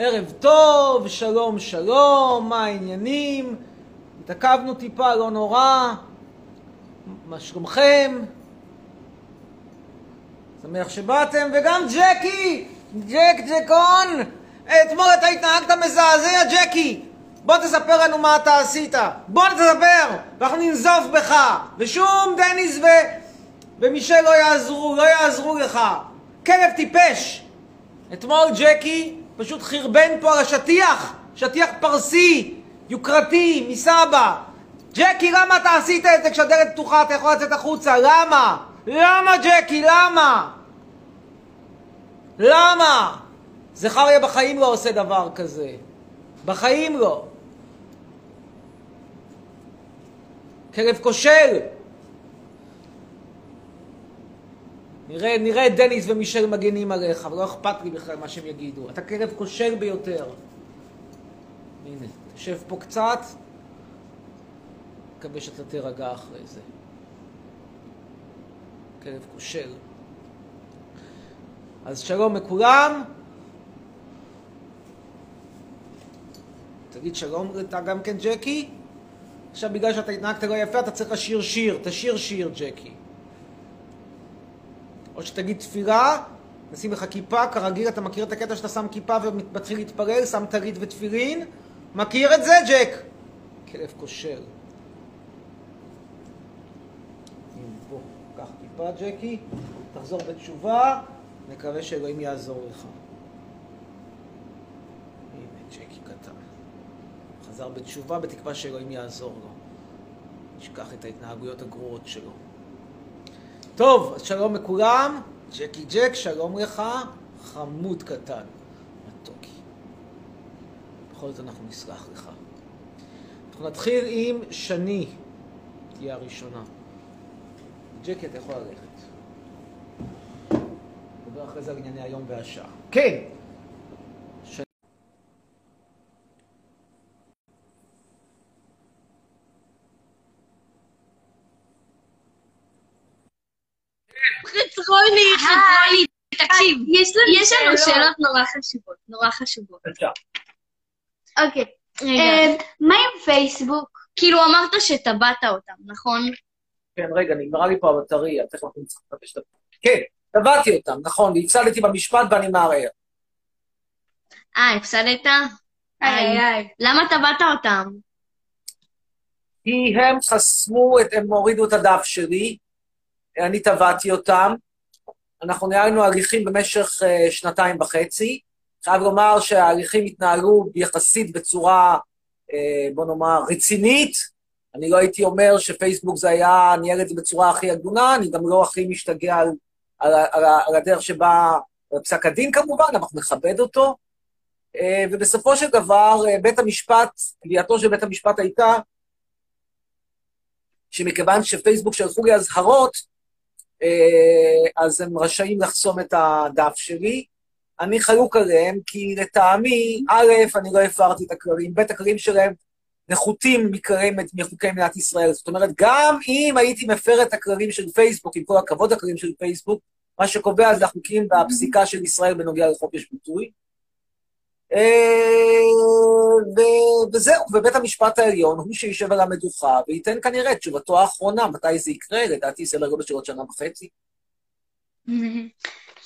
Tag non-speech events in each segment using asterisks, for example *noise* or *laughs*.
ערב טוב, שלום שלום, מה העניינים? התעכבנו טיפה, לא נורא. מה שלומכם? שמח שבאתם, וגם ג'קי! ג'ק ג'קון! אתמול אתה התנהגת מזעזע, ג'קי! בוא תספר לנו מה אתה עשית. בוא תספר! ואנחנו ננזוף בך! ושום דניס ו... ומישל לא יעזרו, לא יעזרו לך. כלב טיפש! אתמול ג'קי פשוט חרבן פה על השטיח, שטיח פרסי, יוקרתי, מסבא. ג'קי, למה אתה עשית את זה כשהדלת פתוחה, אתה יכול לצאת החוצה? למה? למה, ג'קי? למה? למה? זכריה בחיים לא עושה דבר כזה. בחיים לא. כלב כושל. נראה, נראה את דניס ומישל מגנים עליך, ולא אכפת לי בכלל מה שהם יגידו. אתה כלב כושל ביותר. הנה, תשב פה קצת, מקווה שאתה תירגע אחרי זה. כלב כושל. אז שלום לכולם. תגיד שלום אתה גם כן, ג'קי? עכשיו בגלל שאתה התנהגת לא יפה, אתה צריך לשיר שיר. תשיר שיר, ג'קי. או שתגיד תפילה, נשים לך כיפה, כרגיל אתה מכיר את הקטע שאתה שם כיפה ומתחיל להתפלל, שם טלית ותפילין? מכיר את זה, ג'ק? כלב כושל. קח כיפה, ג'קי, תחזור בתשובה, נקווה שאלוהים יעזור לך. הנה, ג'קי קטן. חזר בתשובה בתקווה שאלוהים יעזור לו. ישכח את ההתנהגויות הגרועות שלו. טוב, שלום לכולם, ג'קי ג'ק, שלום לך, חמוד קטן, מתוקי. בכל זאת אנחנו נסלח לך. אנחנו נתחיל עם שני, תהיה הראשונה. ג'קי, אתה יכול ללכת. נדבר אחרי זה על ענייני היום והשעה. כן! חצרוני, חצרוני, תקשיב, יש לנו שאלות נורא חשובות, נורא חשובות. אוקיי. רגע, אה, מה עם פייסבוק? כאילו אמרת שטבעת אותם, נכון? כן, רגע, נגמרה לי פה הבטריה, תכף אנחנו נצטרך לחפש את ה... כן, טבעתי אותם, נכון, והפסדתי במשפט ואני מערער. אה, הפסדת? איי איי. למה טבעת אותם? כי הם חסמו, את, הם הורידו את הדף שלי, אני טבעתי אותם. אנחנו ניהלנו הליכים במשך uh, שנתיים וחצי. חייב לומר שההליכים התנהלו יחסית בצורה, uh, בוא נאמר, רצינית. אני לא הייתי אומר שפייסבוק זה היה, ניהל את זה בצורה הכי הגונה, אני גם לא הכי משתגע על, על, על, על הדרך שבה, פסק הדין כמובן, אנחנו נכבד אותו. Uh, ובסופו של דבר, בית המשפט, קביעתו של בית המשפט הייתה שמכיוון שפייסבוק שלחו לי אזהרות, אה, אז הם רשאים לחסום את הדף שלי. אני חלוק עליהם, כי לטעמי, א', אני לא הפרתי את הכללים, ב', הכללים שלהם נחותים מחוקי מדינת ישראל. זאת אומרת, גם אם הייתי מפר את הכללים של פייסבוק, עם כל הכבוד לכללים של פייסבוק, מה שקובע זה החוקים והפסיקה של ישראל בנוגע לחופש ביטוי. אה, ו- וזהו, ובית המשפט העליון הוא שישב על המדוכה וייתן כנראה את תשובתו האחרונה, מתי זה יקרה, לדעתי סדר גודל של עוד שנה וחצי.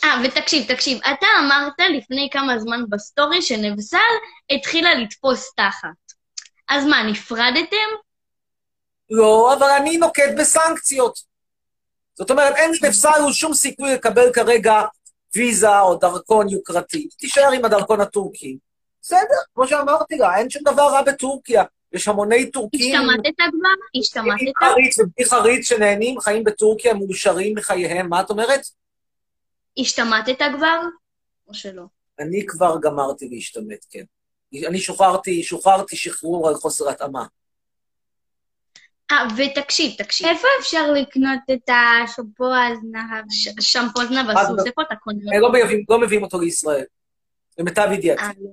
אה, ותקשיב, תקשיב, אתה אמרת לפני כמה זמן בסטורי שנבזל התחילה לתפוס תחת. אז מה, נפרדתם? לא, אבל אני נוקט בסנקציות. זאת אומרת, אין לבסלו שום סיכוי לקבל כרגע ויזה או דרכון יוקרתי. תישאר עם הדרכון הטורקי. בסדר, כמו שאמרתי לה, אין שום דבר רע בטורקיה. יש המוני טורקים... השתמטת כבר? השתמטת? חריץ ובלי חריץ שנהנים, חיים בטורקיה, מאושרים מחייהם. מה את אומרת? השתמטת כבר? או שלא? אני כבר גמרתי להשתמט, כן. אני שוחררתי, שוחררתי שחרור על חוסר התאמה. אה, ותקשיב, תקשיב. איפה אפשר לקנות את השמפו הזנב? שמפו זנב הסוס, איפה אתה קונה? לא מביאים, לא מביאים אותו לישראל. למיטב ידיעתי. אה, לא.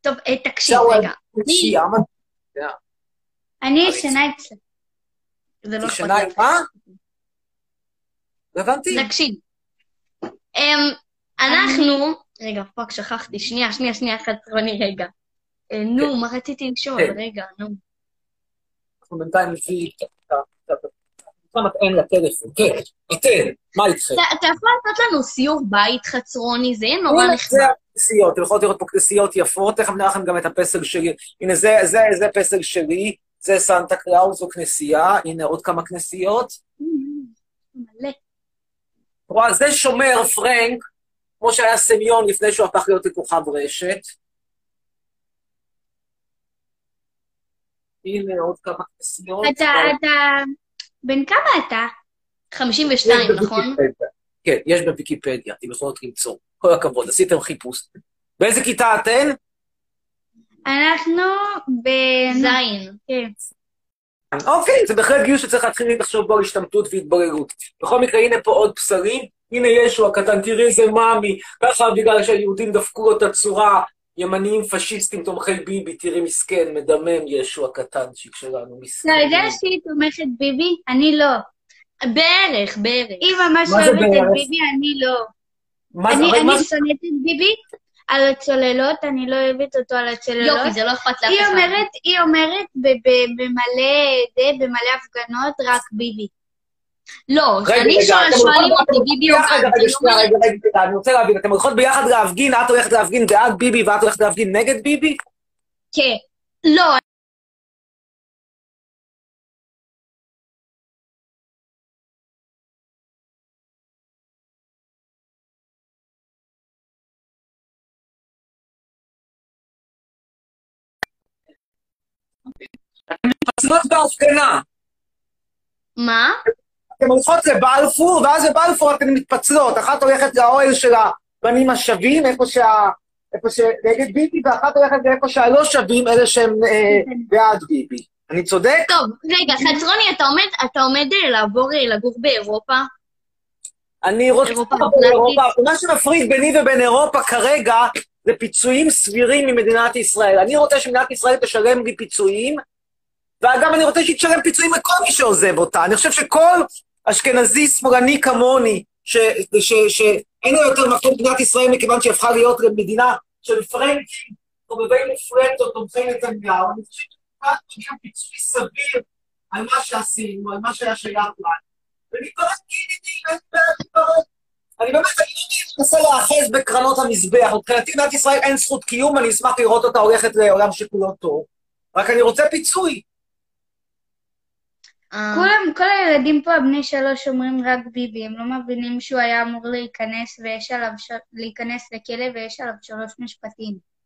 טוב, אה, תקשיב, רגע. אני... ישנה אצלך. זה לא ישנה עם מה? לא הבנתי. תקשיב. אמ, אנחנו... רגע, fuck, שכחתי. שנייה, שנייה, שנייה, חצרוני, רגע. אה, נו, מה רציתי לשאול? כן. רגע, נו. אנחנו בינתיים אתה מטען לטלפון, כן, אתן, מה איתכם? אתה יכול לעשות לנו סיור בית, חצרוני? זה יהיה נורא נחמד. זה הכנסיות, אתם יכולות לראות פה כנסיות יפות, תכף נראה לכם גם את הפסל שלי. הנה, זה פסל שלי, זה סנטה קלאוס, זו כנסייה, הנה עוד כמה כנסיות. מלא. רואה, זה שומר פרנק, כמו שהיה סמיון לפני שהוא הפך להיות לכוכב רשת. הנה עוד כמה כנסיות. אתה, אתה... בן כמה אתה? 52, יש נכון? כן, יש בוויקיפדיה, אתם יכולות למצוא. כל הכבוד, עשיתם חיפוש. באיזה כיתה אתן? אנחנו ב... זין. כן. אוקיי, זה בהחלט גיוס שצריך להתחיל לחשוב בו על השתמטות והתבוללות. בכל מקרה, הנה פה עוד בשרים, הנה ישו הקטן, תראי איזה מאמי, ככה בגלל שהיהודים דפקו לו את הצורה, ימניים פשיסטים תומכי ביבי, תראי מסכן, מדמם ישו הקטנצ'יק שלנו, מסכן. אתה יודע שהיא תומכת ביבי? אני לא. בערך, בערך. היא ממש אוהבת את בערך? ביבי, אני לא. מה זה, אני מה אני שונאת את ביבי על הצוללות, אני לא אוהבת אותו על הצוללות. יופי, זה לא אכפת לאף היא אחד. אומרת, היא אומרת ב- ב- במלא, במלא הפגנות, רק ביבי. לא, כשאני שואלים אותי ביבי או רגע, אני רוצה להבין, אתם הולכות ביחד להפגין, את הולכת להפגין בעד ביבי ואת הולכת להפגין נגד ביבי? כן. לא, מתפצלות בהפגנה. מה? אתן הולכות לבלפור, ואז בבלפור אתן מתפצלות. אחת הולכת לאוהל של הבנים השווים, איפה שה... איפה ש... נגד ביבי, ואחת הולכת לאיפה שהלא שווים, אלה שהם אה, בעד ביבי. אני צודק? טוב, רגע, חצרוני, אתה עומד, אתה עומד אה, לעבור אה, לגור באירופה? אני רוצה לעבור. לאירופה. מה שמפריד ביני ובין אירופה כרגע זה פיצויים סבירים ממדינת ישראל. אני רוצה שמדינת ישראל תשלם לי פיצויים, ואגב, אני רוצה שהיא תשלם פיצויים לכל מי שעוזב אותה. אני חושב שכל אשכנזי שמאלני כמוני, שאין לו יותר מקום במדינת ישראל מכיוון שהיא הפכה להיות מדינה של פרנקים, חובבי מפלטות, תומכי נתניהו, אני חושב שכאן מגיע פיצוי סביר על מה שעשינו, על מה שהיה שייך לנו. ונתפרק ידידי, אין בעיה. אני באמת, אני לא מנסה להאחז בקרנות המזבח. מבחינתי מדינת ישראל אין זכות קיום, אני אשמח לראות אותה הולכת לעולם שכולו טוב. רק אני רוצה פיצוי. אה, כולם, כל הילדים פה, בני שלוש, אומרים רק ביבי, הם לא מבינים שהוא היה אמור להיכנס ויש עליו, ש... להיכנס לכלא ויש עליו שלוש משפטים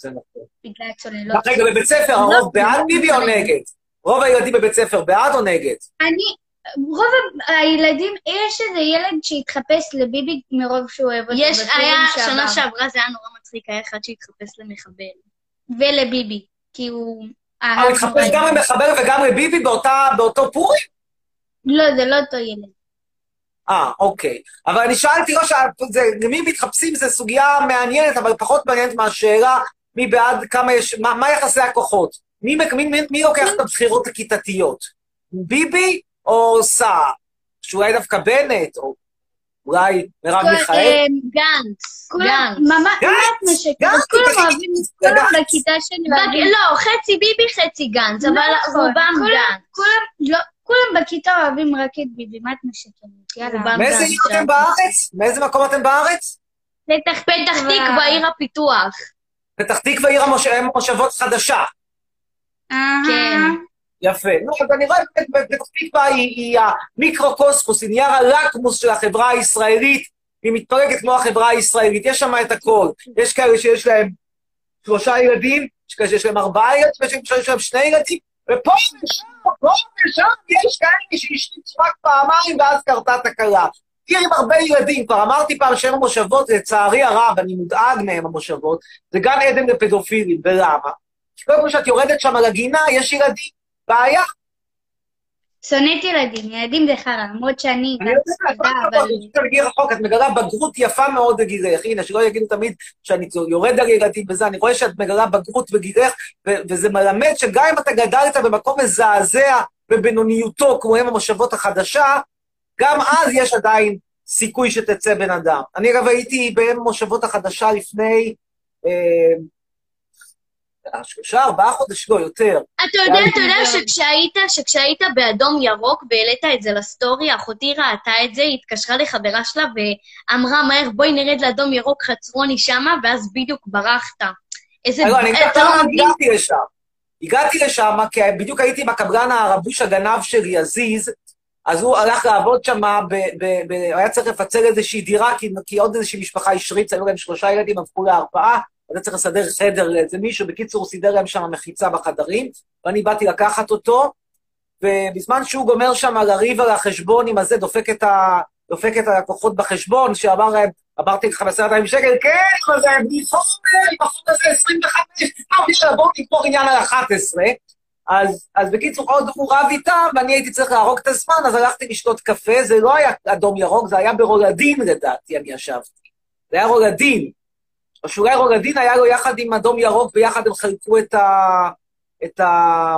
זה נכון. בגלל צוללות. רגע, בבית ספר לא, הרוב בעד לא ביבי או. נגד? רוב הילדים בבית ספר בעד או נגד? אני, רוב הילדים, יש איזה ילד שהתחפש לביבי מרוב שהוא אוהב אותו. יש, היה. שנה שעברה זה היה נורא מצחיק, היה אחד שהתחפש למחבל. ולביבי, כי הוא... אה, אהב הוא התחפש. גם למחבל וגם לביבי באותו פורים? לא, זה לא אותו ילד. אה, אוקיי. אבל אני שאלתי, לא שאלתי, למי מתחפשים זו סוגיה מעניינת, אבל פחות מעניינת מהשאלה מי בעד, כמה יש, מה, מה יחסי הכוחות? מי, מי, מי, מי לוקח את הבחירות הכיתתיות? ביבי או סער? שאולי דווקא בנט, או אולי מרב מיכאל? גנץ, כולם, גנץ. גנץ, כולם אוהבים. כולם בכיתה שלי. לא, חצי ביבי, חצי גנץ, אבל נכון, רובם גנץ. כולם, לא, כולם בכיתה אוהבים רק את ביבי, מה את משקרת? יאללה. מאיזה עיר. אתם בארץ? מאיזה מקום אתם בארץ? פתח פתח תקווה, עיר הפיתוח. פתח תקווה עיר המוש- המושבות חדשה. אהה. כן. יפה. נו, אז אני רואה באמת, פתח תקווה היא, היא המיקרוקוסמוס, היא נייר הלקמוס של החברה הישראלית, והיא מתפרקת כמו החברה הישראלית. יש שם את הכל. יש כאלה שיש להם שלושה ילדים, יש כאלה שיש להם ארבעה ילדים, ויש כאלה שיש להם שני ילדים, ופה ושם, פה ושם יש כאלה שהשתיצו רק פעמיים ואז קרתה תקלה. עיר עם הרבה ילדים, כבר אמרתי פעם שהם המושבות, לצערי הרב, אני מודאג מהם המושבות, זה גן עדן לפדופילים, ולמה? כי כל כשאת יורדת שם לגינה, יש ילדים, בעיה. שונאת ילדים, ילדים זה חרא, למרות שאני אני גם יודע, ספידה, אבל... בגיל רחוק, את מגלה בגרות יפה מאוד בגילך. הנה, שלא יגידו תמיד שאני יורד על ילדים וזה, אני רואה שאת מגלה בגרות בגילך, וזה מלמד שגם אם אתה גדלת במקום מזעזע ובינוניותו, כמו אם המושבות החדשה, גם אז יש עדיין סיכוי שתצא בן אדם. אני אגב הייתי במושבות החדשה לפני אה, שלושה, ארבעה חודשים, לא, יותר. אתה יודע, אתה יודע שכשהיית, שכשהיית באדום ירוק והעלית את זה לסטורי, אחותי ראתה את זה, היא התקשרה לחברה שלה ואמרה, מהר, בואי נרד לאדום ירוק חצרוני שמה, ואז בדיוק ברחת. איזה... לא, אני לא? הגעתי לשם. הגעתי לשם כי בדיוק הייתי עם הקבלן הרבוש הגנב שלי, עזיז, אז הוא הלך לעבוד שם, היה צריך לפצל איזושהי דירה, כי, כי עוד איזושהי משפחה השריצה, היו להם שלושה ילדים, הפכו להרפאה, היה צריך לסדר חדר לאיזה מישהו, בקיצור, הוא סידר להם שם מחיצה בחדרים, ואני באתי לקחת אותו, ובזמן שהוא גומר שם לריב על החשבון עם הזה, דופק את, ה... דופק את הלקוחות בחשבון, שאמר להם, אמרתי לך בעשרת אלפים שקל, כן, אבל זה בלי חומר, החוק הזה 25, טוב, יאללה, בואו נגמור עניין על 11. אז, אז בקיצור, עוד הוא רב איתם, ואני הייתי צריך להרוג את הזמן, אז הלכתי לשתות קפה, זה לא היה אדום ירוק, זה היה ברולדין לדעתי, אני ישבתי. זה היה רולדין. או שאולי רולדין היה לו יחד עם אדום ירוק, ביחד הם חילקו את ה... את ה...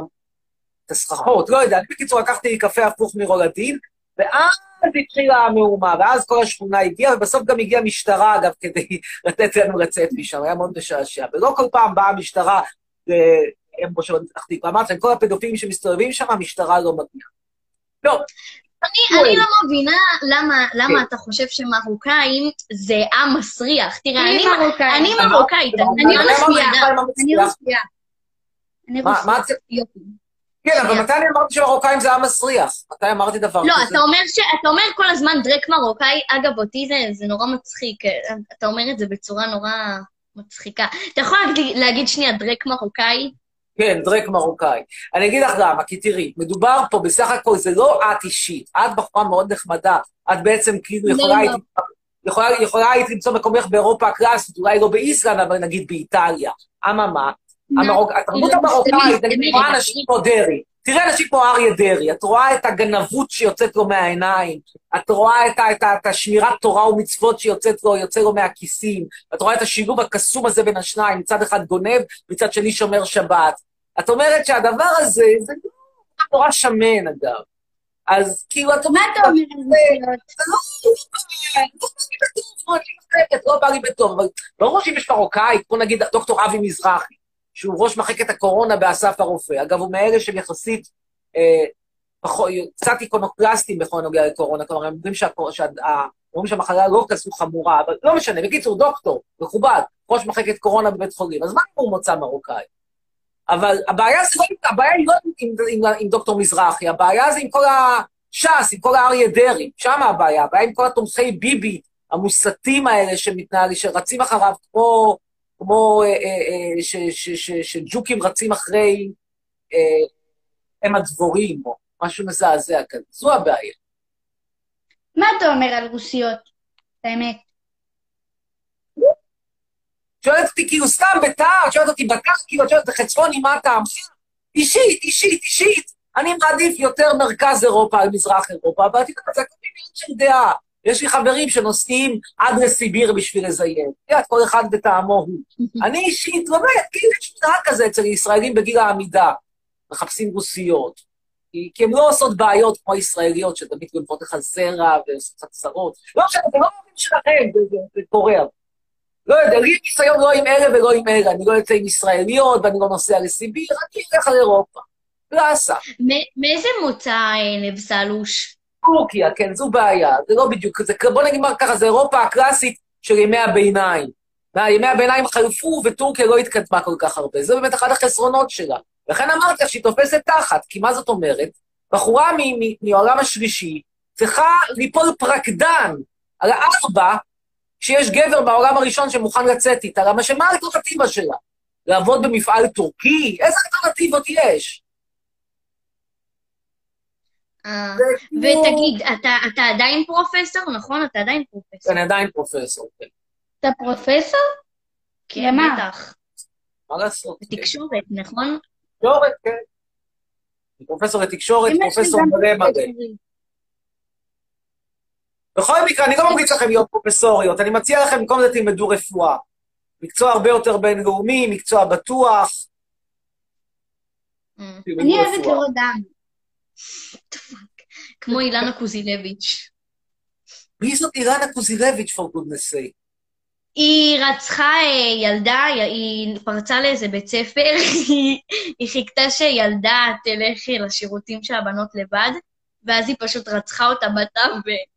את הסככות, לא יודע. אני בקיצור לקחתי קפה הפוך מרולדין, ואז התחילה המהומה, ואז כל השכונה הגיעה, ובסוף גם הגיעה משטרה, אגב, כדי *laughs* לתת לנו לצאת משם, היה מאוד משעשע. ולא כל פעם באה המשטרה, הם מושבות פתח תקווה. אמרתי כל הפדופילים שמסתובבים שם, המשטרה לא מגיעה. לא, אני, אני לא מבינה למה, למה אתה חושב שמרוקאים זה עם מסריח. תראה, אני, אני מרוקאית. אני. רוסיה. אני מה- רוסיה. את- יופי. כן, אבל מתי אני אמרתי שמרוקאים זה עם מסריח? מתי אמרתי דבר לא, כזה? אתה אומר, ש... אתה אומר כל הזמן דרק מרוקאי, אגב, אותי זה, זה נורא מצחיק, אתה אומר את זה בצורה נורא מצחיקה. אתה יכול להגיד, להגיד שנייה דרק מרוקאי? כן, דרק מרוקאי. אני אגיד לך למה, כי תראי, מדובר פה בסך הכל, זה לא את אישית, את בחורה מאוד נחמדה, את בעצם כאילו יכולה לא. היית... יכולה, יכולה היית למצוא מקומך באירופה הקלאסית, אולי לא באיסלנד, אבל נגיד באיטליה. אממה. התרבות המרוקאית, תמיד. רואה אנשים כמו דרעי. תראה אנשים כמו אריה דרעי, את רואה את הגנבות שיוצאת לו מהעיניים, את רואה את, ה- את, ה- את השמירת תורה ומצוות שיוצאת לו, יוצא לו מהכיסים, את רואה את השילוב הקסום הזה בין השניים, מצד אחד גונב, מצד שני שומר שבת. את אומרת שהדבר הזה, זה לא נורא שמן אגב. אז כאילו, את מה אומרת, אתה אומר על רוסיות? זה לא, לא בא לי בטוב, אבל ברור שאם יש מרוקאי, כמו נגיד דוקטור אבי מזרחי, שהוא ראש מחלקת הקורונה באסף הרופא, אגב, הוא מאלה שהם יחסית אה, פחות- קצת איקונוקלסטים בכל הנוגע לקורונה, כלומר, הם אומרים שהקור- שה- אומרים שהמחלה לא כזו חמורה, אבל לא משנה, בקיצור, דוקטור, מכובד, ראש מחלקת קורונה בבית חולים, אז מה הוא מוצא מרוקאי? אבל הבעיה, זה, לא- הבעיה היא לא עם, עם, עם, עם דוקטור מזרחי, הבעיה זה עם כל הש"ס, עם כל האריה דרעי, שם הבעיה, הבעיה עם כל התומכי ביבי המוסתים האלה שמתנהלים, שרצים אחריו כמו, כמו אה, אה, אה, שג'וקים רצים אחרי הם הדבורים, או משהו מזעזע כזה. זו הבעיה. מה אתה אומר על רוסיות? האמת. שואלת אותי כאילו סתם בתא, שואלת אותי בתא, כאילו, שואלת אותי חצרוני, מה טעמך? אישית, אישית, אישית. אני מעדיף יותר מרכז אירופה על מזרח אירופה, אבל את יודעת, זה הכל עניין של דעה. יש לי חברים שנוסעים עד לסיביר בשביל לזיין. את יודעת, כל אחד בטעמו הוא. *laughs* אני אישית, באמת, כאילו יש מנהג כזה אצל ישראלים בגיל העמידה. מחפשים רוסיות. כי, כי הן לא עושות בעיות כמו הישראליות, שתמיד גונבות לך זרע ועושות לך צרות. לא משנה, זה לא עובדים שלכם, זה, קורה. לא יודע, לי ניסיון לא עם אלה ולא עם אלה, אני לא יוצא עם ישראליות ואני לא נוסע לסיביר, אני אלך על אירופה. לאסה. מאיזה מוצא אה, נבסלוש? טורקיה, כן, זו בעיה, זה לא בדיוק, זה, בוא נגיד ככה, זה אירופה הקלאסית של ימי הביניים. ימי הביניים חלפו וטורקיה לא התקדמה כל כך הרבה, זה באמת אחד החסרונות שלה. לכן אמרתי לך שהיא תופסת תחת, כי מה זאת אומרת? בחורה מהעולם השלישי צריכה ליפול פרקדן על הארבע שיש גבר מהעולם הראשון שמוכן לצאת איתה, למה שמה האלטרנטיבה שלה? לעבוד במפעל טורקי? איזה אלטרנטיבות יש? אה, ותגיד, אתה, אתה עדיין פרופסור, נכון? אתה עדיין פרופסור. אני עדיין פרופסור, כן. אתה פרופסור? כן, למה? בטח. מה לעשות? בתקשורת, נכון? תקשורת, כן. פרופסור לתקשורת, פרופסור מלא מלא. בכל מקרה, אני לא ממליץ לכם להיות פרופסוריות, אני מציע לכם במקום זה תלמדו רפואה. מקצוע הרבה יותר בינלאומי, מקצוע בטוח. אה, אני אוהבת. לראות דם. כמו אילנה קוזינביץ'. מי זאת אילנה קוזילביץ', for goodness sake? היא רצחה אה, ילדה, היא פרצה לאיזה בית ספר, *laughs* היא, חיכתה שילדה תלך לשירותים של הבנות לבד, ואז היא פשוט רצחה אותה בתא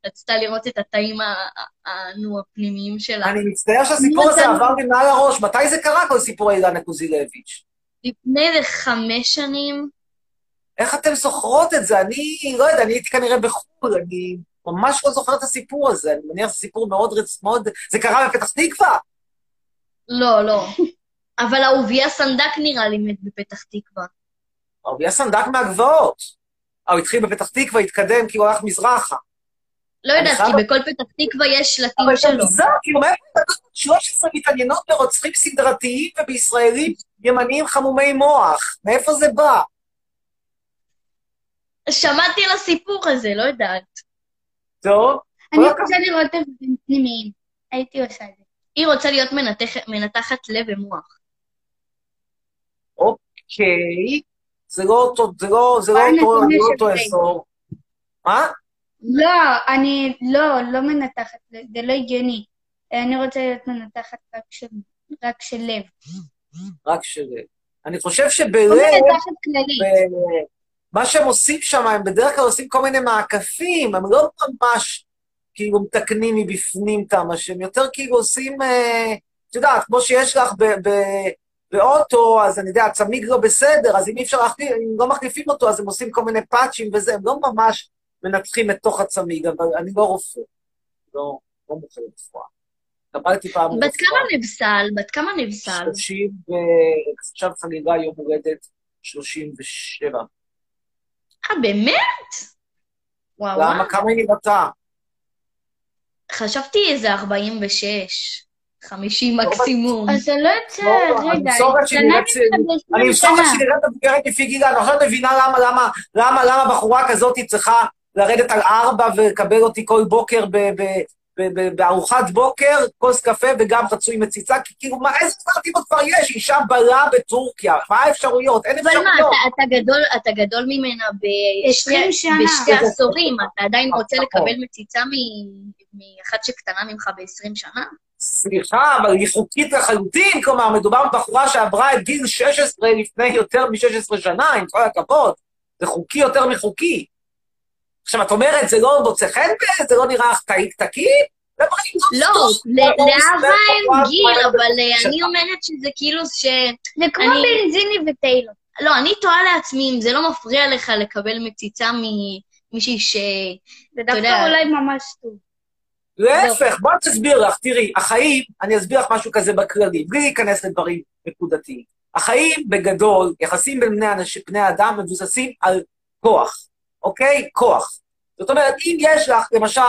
ורצתה לראות את התאים ה- ה- ה- נו, הפנימיים שלה. אני מצטער שהסיפור הזה עבר לי מעל הראש. מתי זה קרה, כל סיפור אילנה קוזילביץ'? לפני איזה חמש שנים, איך אתן זוכרות את זה? אני לא יודע, אני הייתי כנראה בחו"ל, אני ממש לא זוכר את הסיפור הזה. אני מניח שזה סיפור מאוד רצ... מאוד... זה קרה בפתח תקווה? לא, לא. אבל אהוביה סנדק נראה לי מת בפתח תקווה. אהוביה סנדק מהגבעות. הוא התחיל בפתח תקווה, התקדם, כי הוא הלך מזרחה. לא יודעת, כי בכל פתח תקווה יש שלטים אבל זה שלו. מוזר, כאילו, מאיפה בנות 13 מתעניינות ברוצחים סדרתיים ובישראלים ימניים חמומי מוח? מאיפה זה בא? שמעתי על הסיפור הזה, לא יודעת. טוב, אני. רוצה לראות הבדלים פנימיים. הייתי עושה את זה. היא רוצה להיות מנתח, מנתחת לב ומוח. אוקיי, זה לא אותו, זה לא, זה לא אותו, לא אותו אזור. מה? לא, אני לא, לא מנתחת, זה זה לא הגיוני. אני רוצה להיות מנתחת רק של, רק של לב. רק של... אני חושב לא שבלב, מנתחת כללית. מה שהם עושים שם, הם בדרך כלל עושים כל מיני מעקפים, הם לא ממש כאילו מתקנים מבפנים את המשם, הם יותר כאילו עושים, אה, את יודעת, כמו שיש לך ב- ב- באוטו, אז אני יודע, הצמיג לא בסדר, אז אם אי אפשר להחליף, אם לא מחליפים אותו, אז הם עושים כל מיני פאצ'ים וזה, הם לא ממש מנתחים את תוך הצמיג, אבל אני לא רופא, לא, לא מוכר רפואה. למדתי פעם בת כמה נבסל? בת כמה נבסל? 30, ועכשיו חגיגה יום הולדת 37. אה, באמת? וואו, למה? כמה היא נראתה? חשבתי איזה 46, 50 מקסימום. אז זה לא יוצא, לא, רגע, המסורת היא שהיא קטנה נראית- ממך ב-20 אני אמסור לך שנה. שהיא נראית מבוגרת לפי גילה, אני עכשיו מבינה למה, למה, למה, למה בחורה כזאת צריכה לרדת על ארבע ולקבל אותי כל בוקר בארוחת בוקר, כוס קפה וגם רצוי מציצה, כי כאילו, מה, איזה אלטרנטיבות כבר יש? אישה בלה בטורקיה, מה האפשרויות? אין אבל מה, אפשרויות. אתה, אתה, גדול, אתה גדול ממנה בשתי, 20 שנה. בשתי *laughs* עשורים, אתה עדיין רוצה נכון. לקבל מציצה מ- מאחת שקטנה ממך ב-20 שנה? סליחה, אבל היא חוקית לחלוטין, כלומר, מדובר בבחורה שעברה את גיל 16 לפני יותר מ-16 שנה, עם כל הכבוד. זה חוקי יותר מחוקי. עכשיו, את אומרת, זה לא מוצא חן בעיניי, זה לא נראה לך תאי תקין? לא, לא, לא לאהבה אין גיל, אבל אה. אני אומרת שזה כאילו ש... זה כמו בנזיני וטיילור. לא, אני תוהה לעצמי אם זה לא מפריע לך לקבל מציצה ממישהי ש... זה דווקא אולי ממש טוב. להפך, בואי תסביר לך, תראי, החיים, אני אסביר לך משהו כזה בכללי, בלי להיכנס לדברים נקודתיים. החיים בגדול, יחסים בין בני אדם מבוססים על כוח, אוקיי? כוח. זאת אומרת, אם יש לך, למשל,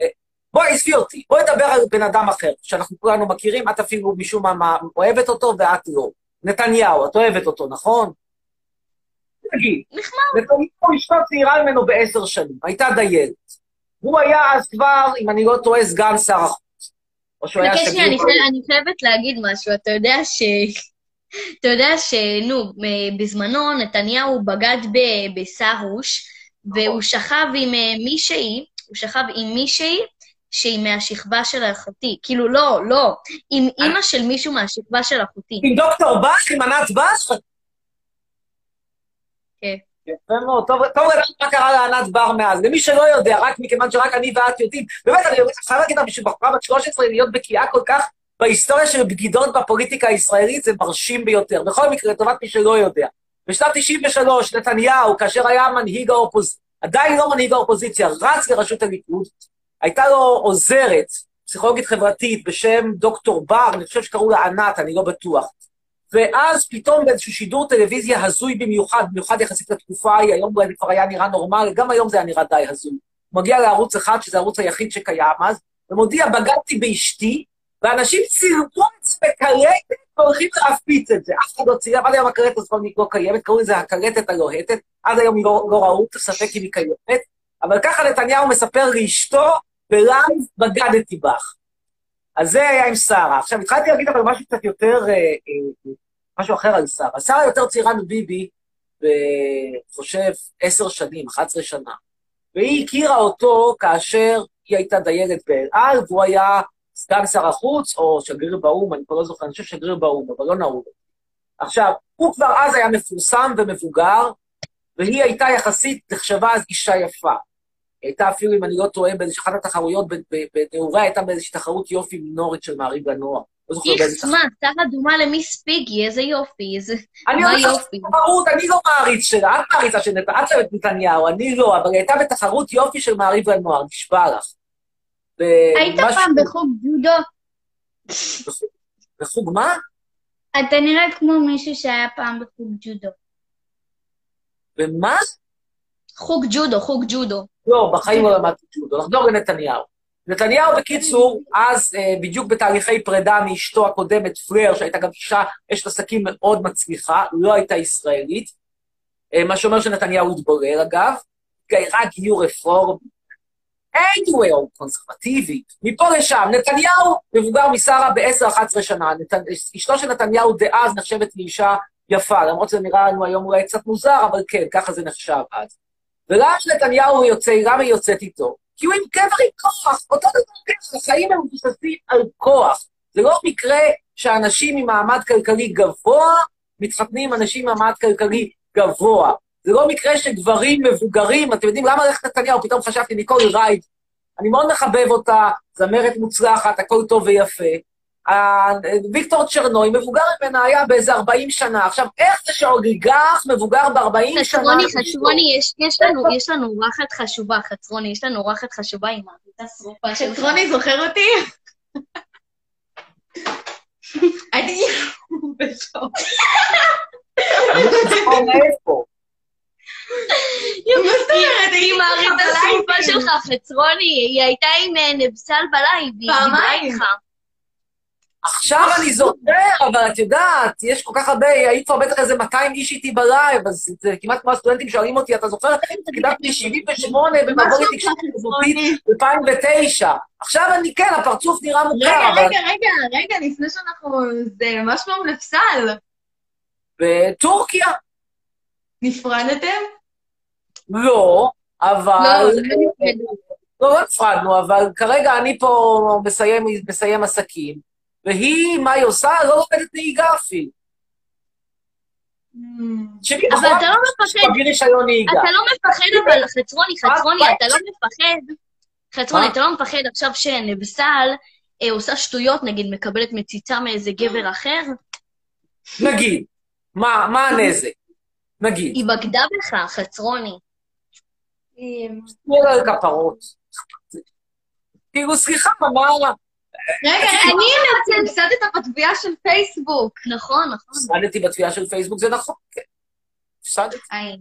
אה, בואי, עזבי אותי, בואי נדבר על בן אדם אחר, שאנחנו כולנו מכירים, את אפילו משום מה אוהבת אותו ואת לא. נתניהו, את אוהבת אותו, נכון? תגיד, נחמד. נתניהו אשתו צעירה ממנו בעשר שנים, הייתה דיילת. הוא היה אז כבר, אם אני לא טועה, סגן שר החוץ. או שהוא היה אני שגריר. אני חייבת להגיד משהו. אתה יודע ש... אתה יודע שנו, מ- בזמנו נתניהו בגד ב- בסרוש. והוא שכב עם אה, מישהי, הוא שכב עם מישהי שהיא מהשכבה של אחותי. כאילו, לא, לא, עם אימא של מישהו מהשכבה של אחותי. עם דוקטור בך, עם ענת בך? כן. יפה מאוד. טוב טוב לדעת מה קרה לענת בר מאז. למי שלא יודע, רק מכיוון שרק אני ואת יודעים, באמת, אני חייב להגיד לך, בשביל בחורה בת 13 להיות בקיאה כל כך בהיסטוריה של בגידות בפוליטיקה הישראלית, זה מרשים ביותר. בכל מקרה, לטובת מי שלא יודע. בשנת 93, נתניהו, כאשר היה מנהיג האופוזיציה, עדיין לא מנהיג האופוזיציה, רץ לראשות הליכוד, הייתה לו עוזרת, פסיכולוגית חברתית, בשם דוקטור בר, אני חושב שקראו לה ענת, אני לא בטוח. ואז פתאום באיזשהו שידור טלוויזיה הזוי במיוחד, במיוחד יחסית לתקופה ההיא, היום זה כבר היה נראה נורמלי, גם היום זה היה נראה די הזוי. הוא מגיע לערוץ אחד, שזה הערוץ היחיד שקיים אז, ומודיע, בגדתי באשתי, ואנשים צילמו את זה בקלטת והולכים להפיץ את זה. אף אחד לא צילם, עד היום הקלטת הזאת לא קיימת, קראו לזה הקלטת הלוהטת, עד היום היא לא, לא ראו, ספק אם היא קיימת, אבל ככה נתניהו מספר לאשתו, בלייב בגדתי בך. אז זה היה עם שרה. עכשיו, התחלתי להגיד אבל משהו קצת יותר, אה, אה, משהו אחר על שרה. שרה יותר צעירה מביבי, חושב, עשר שנים, 11 שנה. והיא הכירה אותו כאשר היא הייתה דיירת באל על, והוא היה סגן שר החוץ, או שגריר באו"ם, אני כבר לא זוכר, אני חושב שגריר באו"ם, אבל לא נהוג. עכשיו, הוא כבר אז היה מפורסם ומבוגר, והיא הייתה יחסית, נחשבה אז אישה יפה. היא הייתה אפילו, אם אני לא טועה, באיזושהי אחת התחרויות בנעוריה, הייתה באיזושהי תחרות יופי מינורית של מעריב לנוער. לא זוכר באיזה איכס, מה, תחת דומה למיס פיגי, איזה יופי, איזה... אני אומר לך. תחרות, אני לא מעריץ שלה, את מעריצה של נתניהו, אני לא, אבל היא הייתה בתחרות יופי של מעריב לנוער, נשבע לך. היית פעם בחוג ג'ודו? בחוג מה? אתה נראה כמו מישהו שהיה פעם בחוג ג'ודו. במה? חוג ג'ודו, חוג ג'ודו. לא, בחיים לא למדתי ג'ודו. נחזור לנתניהו. נתניהו, בקיצור, אז אה, בדיוק בתהליכי פרידה מאשתו הקודמת, פרייר, שהייתה גם אישה אשת עסקים מאוד מצליחה, לא הייתה ישראלית, אה, מה שאומר שנתניהו התבורר, אגב, התגיירה גיור רפורמי. Anyway, הוא קונסרבטיבי. מפה לשם, נתניהו מבוגר משרה ב-10-11 שנה. נת... אשתו של נתניהו דאז נחשבת לאישה יפה, למרות שזה נראה לנו היום אולי קצת מוזר, אבל כן, ככה זה נחשב אז. ולמה נתניהו יוצא, למה היא יוצאת איתו? כי הוא עם גבר עם כוח, אותו דבר ככה, החיים הם מבוססים על כוח. זה לא מקרה שאנשים ממעמד כלכלי גבוה מתחתנים עם אנשים ממעמד כלכלי גבוה. זה לא מקרה שגברים מבוגרים, אתם יודעים למה ללכת נתניהו? פתאום חשבתי, ניקול רייד, אני מאוד מחבב אותה, זמרת מוצלחת, הכל טוב ויפה. ויקטור צ'רנוי, מבוגר ממנה היה באיזה 40 שנה. עכשיו, איך זה שאוליגרך מבוגר ב-40 שנה... חצרוני, חצרוני, יש- יש לנו- יש לנו אורחת חשובה, חצרוני, יש לנו אורחת חשובה עם המיטה שרופה. חצרוני זוכר אותי? *laughs* אני בשוק. אני לא זוכר מאיפה. מה זאת אומרת? היא מעריצה שרופה שלך, חצרוני, היא הייתה עם אה, נבסל בלייב, היא דיברה. איתך. עכשיו אני זוכר, אבל את יודעת, יש כל כך הרבה, היית כבר בטח איזה 200 איש איתי בלייב, אז זה כמעט כמו הסטודנטים שואלים אותי, אתה זוכר? קידמתי 78 במבוא לתקשורת אזרחית 2009. עכשיו אני כן, הפרצוף נראה מוכר, רגע, אבל רגע, רגע, רגע, לפני שאנחנו... זה ממש כמו נפסל. בטורקיה, נפרדתם? לא, אבל... לא, לא, לא נפרדנו, אבל כרגע אני פה מסיים, מסיים עסקים, והיא, מה היא עושה? לא לומדת נהיגה אפילו. תקשיבי, אבל? אתה לא מפחד. אתה לא מפחד, אבל חצרוני, חצרוני? אתה לא מפחד, חצרוני? אתה לא מפחד עכשיו שנבסל אה, עושה שטויות, נגיד מקבלת מציצה מאיזה גבר אחר? נגיד, מה הנזק? נגיד, היא בגדה בך, חצרוני. לה על כפרות. כאילו, סליחה, מה... רגע, אני הפסדת בתביעה של פייסבוק. נכון, נכון. הפסדתי בתביעה של פייסבוק, זה נכון, כן. הפסדתי.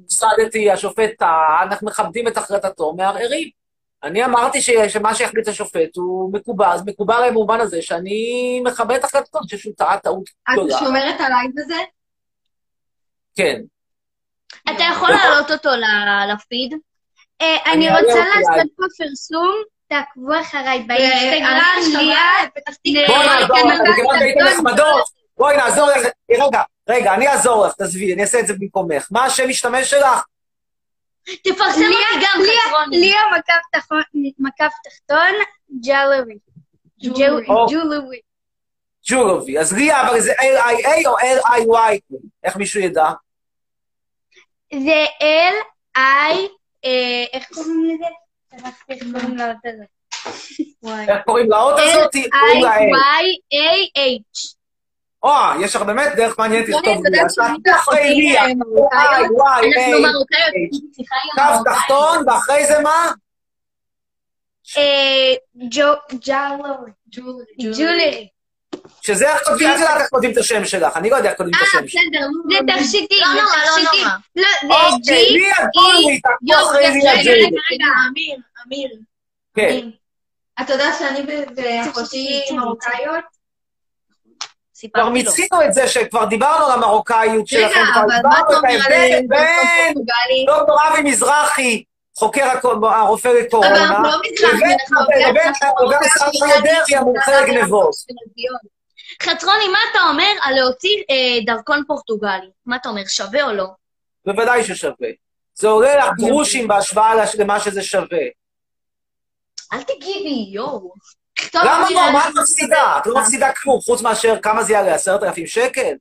הפסדתי, השופט טעה, אנחנו מכבדים את החלטתו, מערערים. אני אמרתי ש- שמה שיחליט השופט הוא מקובל, אז מקובל במובן הזה שאני מכבד את החלטתו, אני חושב שהוא טעה טעות את גדולה. שומרת עליי בזה? כן. אתה יכול להעלות אותו ל- לפיד? אה, אני רוצה לעשות פה פרסום, תעקבו אחריי ואני באינסטגרם, שומעת ליה. את פתח תקווה. בואי כן, נעזור לך. רגע, רגע, אני אעזור לך, תעזבי, אני אעשה את זה במקומך. מה השם משתמש שלך? תפרסם אותי גם, ליה, חצרוני. ליה מקף תחתון- ג'לרי. ג'ולרי. ג'ולובי. אז ליה, אבל זה L-I-A או L-I-Y? איך מישהו ידע? זה L, I, אה, איך קוראים לזה? איך קוראים לאות הזה. איך קוראים לאות הזאת? I, קוראים לה L. Y, A, H. או, יש לך באמת דרך מעניינת לכתוב אתה שאני תעשי אחרי. אה, מרוקאיות. I-Y-A. אנחנו מרוקאיות, קו. תחתון, ואחרי זה מה? אה, ג'ו- ג'לרי. ג'ולרי. שזה איך כותבים, את יודעת איך כותבים את השם שלך, אני לא יודע איך כותבים את אה, השם שלך. בסדר, נו, זה. תכשיטים, לא זה נורא, לא תכשיטים. נורא. לא, זה אוקיי, G, ליה ג'ולובי, תעקבו אחרי רגע. רגע, אמיר, אמיר. כן. אתה יודע שאני ואחותי מרוקאיות? כבר סיפרתי לו. מיצינו את זה שכבר דיברנו על המרוקאיות שלכם, רגע, כבר אתה את ההבדל בין? דוקטור אבי מזרחי, חוקר הרופא לקורונה, לא לבין משרד אריה דרעי, המומחה לגנבות. חצרוני, מה אתה אומר על להוציא אה, דרכון פורטוגלי? מה אתה אומר, שווה או לא? בוודאי ששווה. זה עולה לך גרושים בהשוואה למה שזה שווה. אל תגיבי, יואו. למה לא? מה את מפסידה? את לא מפסידה כלום, חוץ מאשר כמה זה יעלה? עשרת אלפים שקל?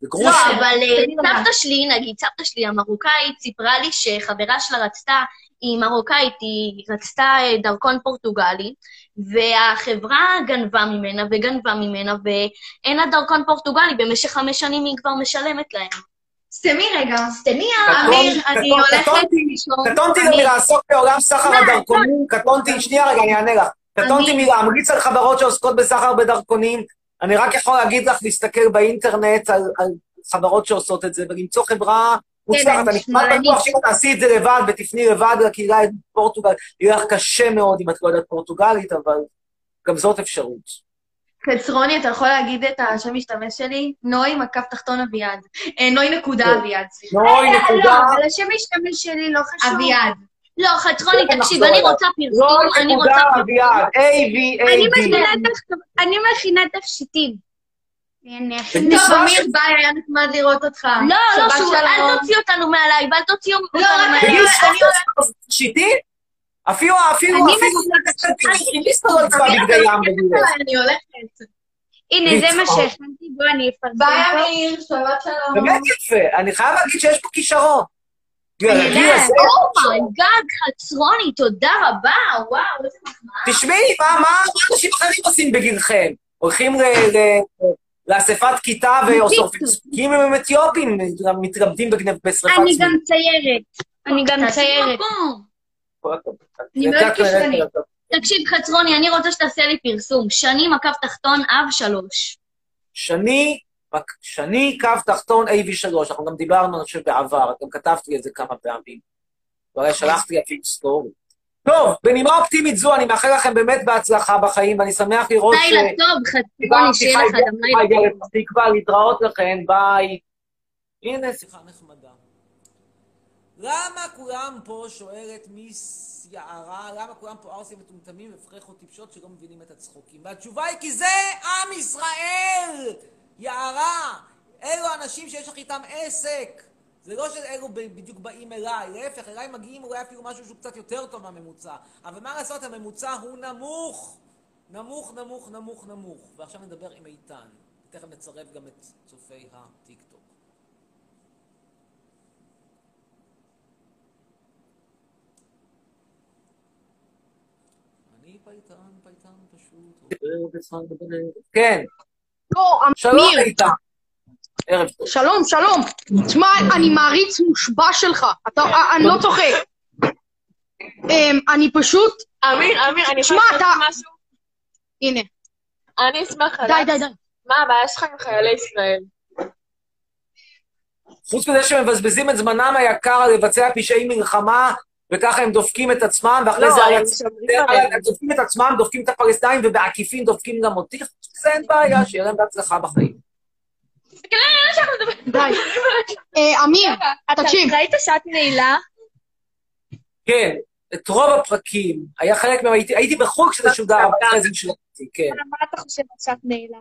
זה לא, גרושים. אבל אה, תגידי. סבתא שלי, נגיד, סבתא שלי המרוקאית, סיפרה לי שחברה שלה רצתה, היא מרוקאית, היא רצתה אה, דרכון פורטוגלי, והחברה גנבה ממנה וגנבה ממנה, ואין לה דרכון פורטוגלי, במשך חמש שנים היא כבר משלמת להם. סתמי רגע. סתמי, אמיר, אני הולכת קטונתי גם מלעסוק בעולם סחר הדרכונים, קטונתי, שנייה רגע, אני אענה לך. קטונתי מלהמליץ על חברות שעוסקות בסחר בדרכונים. אני רק יכול להגיד לך להסתכל באינטרנט על חברות שעושות את זה ולמצוא חברה אני כמעט שמאלנית. בטוח שאם תעשי את זה לבד ותפני לבד לקהילה בפורטוגל, יהיה לך קשה מאוד אם את לא יודעת פורטוגלית, אבל גם זאת אפשרות. חצרוני, אתה יכול להגיד את השם משתמש שלי? נוי מקף תחתון אביעד. אה, נוי נקודה כן. אביעד, סליחה. נוי, נקודה. לא, אבל השם משתמש שלי לא חשוב. אביעד. לא, חצרוני, תקשיב, אני. רוצה נוי, פרסום, אני רוצה נקודה, פרסום. אביעד, אני A-V-A-D. אני מכינה תכשיטים. טוב, אמיר, ביי, היה נחמד לראות אותך. לא, לא. אל תוציא אותנו מהלייב, אל תוציאו אותנו רק מהלייב. שיטי? אפילו, אפילו, אני אפילו, לא. אני הולכת. הנה, זה מה. שהכנתי, בוא אני אפרסם ביי. אמיר, שבת שלום. באמת יפה, אני חייב להגיד שיש פה כישרון. אומייגאד, חצרוני, תודה רבה, וואו, איזה מחמאה. תשמעי, מה אנשים אחרים עושים בגילכם? הולכים ל- לאספת כיתה ועושים עם אתיופים, גם מתרמדים בגנב- בשרפת אני. גם ציירת. אני גם ציירת. אני מאוד כישרונית. תקשיב, חצרוני, אני רוצה שתעשה לי פרסום. שני מקף תחתון, אב שלוש. שני, שני קו תחתון AV3, אנחנו גם דיברנו, אני חושב, בעבר, גם כתבתי את זה כמה פעמים. ואולי שלחתי אפילו סטורי. טוב, בנימה אופטימית זו, אני מאחל לכם באמת בהצלחה בחיים, ואני שמח לראות ש... לילה טוב, חצרוני, שיהיה לך גם לילה טוב. תקווה, להתראות לכם, ביי. הנה שיחה נחמדה. למה כולם פה, שואלת מיס יערה, למה כולם פה ערסים מטומטמים ופרחות טיפשות שלא מבינים את הצחוקים? והתשובה היא כי זה עם ישראל! יערה! אלו האנשים שיש לך איתם עסק! זה לא שאלו בדיוק באים אליי, להפך, אליי מגיעים אולי אפילו משהו שהוא קצת יותר טוב מהממוצע. אבל מה לעשות, הממוצע הוא נמוך! נמוך, נמוך, נמוך, נמוך. ועכשיו נדבר עם איתן. תכף נצרף גם את צופי הטיקטוק. אני פייטן, פייטן פשוט. כן, לא, שלום איתן. ערב טוב. שלום, שלום. תשמע, אני מעריץ מושבע שלך. אתה, אני לא צוחק. אמ, אני פשוט, אמיר, אמיר, אני שמע, יכולה אותך משהו? הנה, אני אשמח די, לדעת די, די. מה הבעיה שלך עם חיילי ישראל. חוץ מזה שהם מבזבזים את זמנם היקר על לבצע פשעי מלחמה, וככה הם דופקים את עצמם, ואחרי לא, זה הם עליהם. הם דופקים את עצמם, דופקים את הפלסטינים, ובעקיפין דופקים גם אותי. זה אין בעיה, שיהיה להם בהצלחה בחיים. די. אה, אמיר, תקשיב, ראית שעת נעילה? כן, את רוב הפרקים, היה חלק מהם, הייתי- בחוג כשזה שודר, אבל אחרי זה השלמתי, כן. מה אתה חושב על שעת נעילה?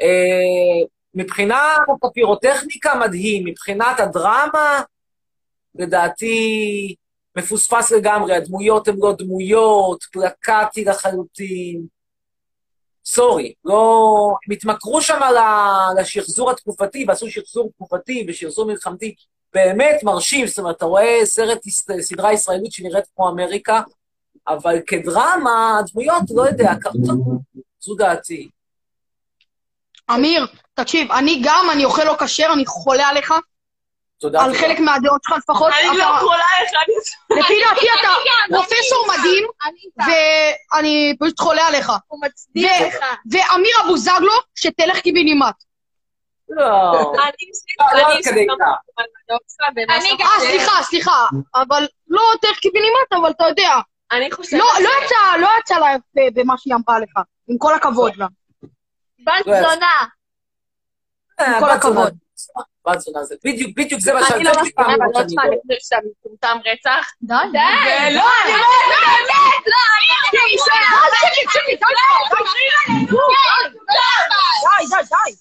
אה, מבחינת הפירוטכניקה, מדהים. מבחינת הדרמה, לדעתי, מפוספס לגמרי. הדמויות הן לא דמויות, פלקטי לחלוטין. סורי, לא... הם התמכרו שם ל- לשחזור התקופתי, ועשו שחזור תקופתי ושחזור מלחמתי באמת מרשים. זאת אומרת, אתה רואה סרט, סדרה ישראלית שנראית כמו אמריקה, אבל כדרמה, הדמויות, לא יודע, קרטון. זו דעתי. אמיר, תקשיב, אני גם, אני אוכל לא כשר, אני חולה עליך. על תודה. חלק מהדעות שלך לפחות. אני לא חולה איך. לפי דעתי אתה פרופסור מדהים, ואני פשוט חולה עליך. הוא מצדיק ו- לך. ואמיר אבוזגלו, שתלך קיבינימט. לא. אני לא, לא. לא אה. סליחה, סליחה, אבל לא דרך קיבינימט, אבל אתה יודע. אני חושבת... לא, לא יצא, לא יצא לה יפה במה שהיא אמרה לך, עם כל הכבוד לה. בת לא. זונה. אה, כל בת זונה. הכבוד. זה, בדיוק, בדיוק זה מה אני שאני לא זה מסכימה בדיוק עם מה הדעות שאני שלך, אומר. אני חושבת שאתה מטומטם רצח. די. די! לא, אני לא... לא, אני... די, די, די.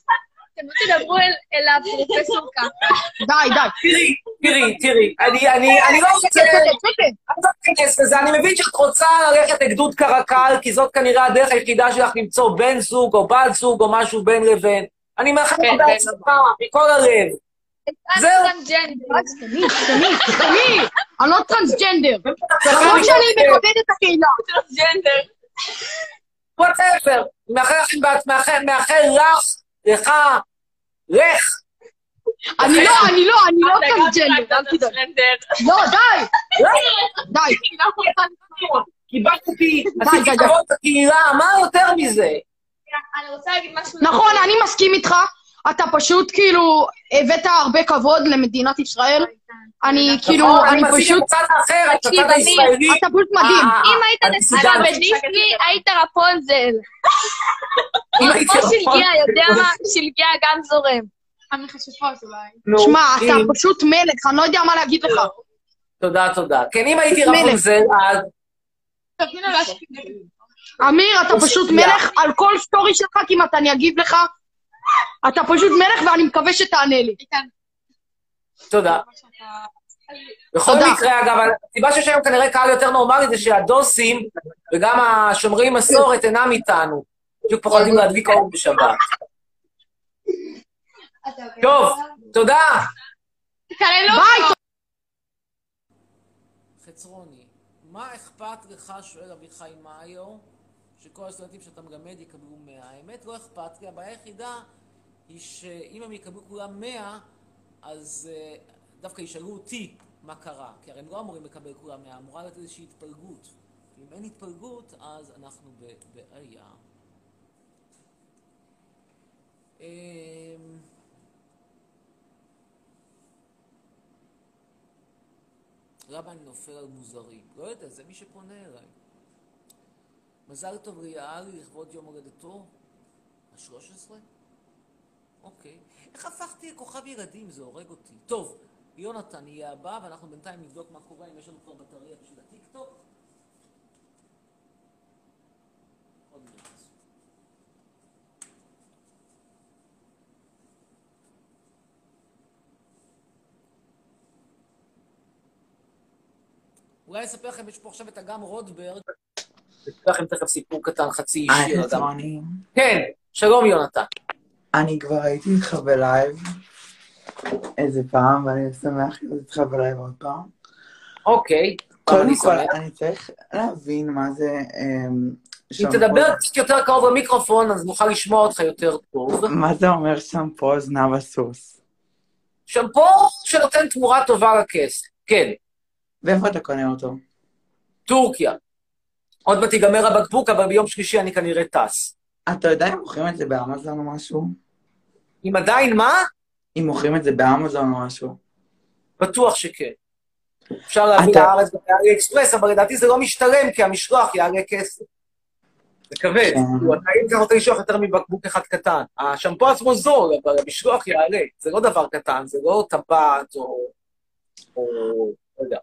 אתם לא תדברו אל הפרופסור ככה. די, די. תראי, תראי, תראי, אני, אני, אני לא רוצה... אני לא אכנס לזה, אני מבין שאת רוצה ללכת לגדוד קרקל, כי זאת כנראה הדרך היחידה שלך למצוא בן זוג או בת זוג או משהו בין לבין. אני מאחל לך כן, בהצלחה, מכל הלב. זהו. סתמי. אני לא טרנסג'נדר. למרות שאני. מכבד את הקהילה. טרנסג'נדר. Whatever. מאחל לך, לך, לך. אני לא, אני לא, אני לא טרנסג'נדר, אל תדאג. טרנסג'נדר. לא, די. די. קיבלתי, די, עשיתי די. כבוד לקהילה, מה יותר מזה? אני רוצה להגיד משהו. נכון, אני מסכים איתך. אתה פשוט כאילו הבאת הרבה כבוד למדינת ישראל. אני כאילו, נכון, אני מציג פשוט, תקשיב, אני- הישראלי. אתה פשוט מדהים. אה, אם היית. נסע בדיסני, היית רפונזל. *laughs* יכול- שלגיה, יודע מה? *laughs* שלגיה גם זורם. המכשפות אולי. שמע, אתה פשוט מלך, אני לא יודע מה להגיד לך. תודה, תודה. כן, אם הייתי. רפונזל, אז... אמיר, אתה פשוט. מלך על כל סטורי שלך, כמעט אני אגיב לך. אתה פשוט מלך ואני מקווה שתענה לי. תודה. בכל. מקרה, אגב, הסיבה שיש היום כנראה קהל יותר נורמלי זה שהדוסים וגם השומרי מסורת אינם איתנו. בדיוק פוחדים להדליק אור בשבת. טוב, תודה. ביי, חצרוני, מה אכפת לך, שואל אביחי מאיו, שכל הסטודנטים שאתה מלמד יקבלו 100? האמת לא אכפת לי, הבעיה היחידה היא שאם הם יקבלו כולם 100, אז אה, דווקא ישאלו אותי מה קרה, כי הרי הם לא אמורים לקבל כולם 100, אמורה להיות איזושהי התפלגות. אם אין התפלגות, אז אנחנו בבעיה. אמ, למה אני נופל על מוזרים? לא יודע, זה מי שפונה אליי. מזל טוב ליעלי לכבוד יום הולדתו? ה-13? אוקיי. איך הפכתי לכוכב ילדים? זה הורג אותי. טוב, יונתן יהיה הבא, ואנחנו בינתיים נבדוק מה קורה, אם יש לנו כבר בטריה בשביל הטיקטוק. אולי אספר לכם, יש פה עכשיו את אגם רוטברג. אספר לכם תכף סיפור קטן, חצי אישי. היי, על אגם. חצרוני. כן, שלום יונתן. אני כבר הייתי איתך בלייב איזה פעם, ואני שמח להיות איתך בלייב עוד פעם. אוקיי, קודם כל. אני צריך להבין מה זה... אמ, אם תדבר קצת יותר קרוב למיקרופון, אז נוכל לשמוע אותך יותר טוב. מה זה אומר שמפו זנב הסוס? שמפו שנותן תמורה טובה לכסף. כן, ואיפה אתה קונה אותו? טורקיה. עוד מעט ייגמר הבקבוק, אבל ביום שלישי אני כנראה טס. אתה יודע אם מוכרים את זה באמזון או משהו? אם עדיין מה? אם מוכרים את זה באמזון או משהו? בטוח שכן. אפשר להביא אתה- לארץ באלי אקספרס, אבל לדעתי זה לא משתלם, כי המשלוח יעלה כסף. זה כבד. כן. כאילו, אתה אם אתה רוצה לשלוח יותר מבקבוק אחד קטן. השמפו עצמו זול, אבל המשלוח יעלה. זה לא דבר קטן, זה לא טבעת או... או... לא יודע.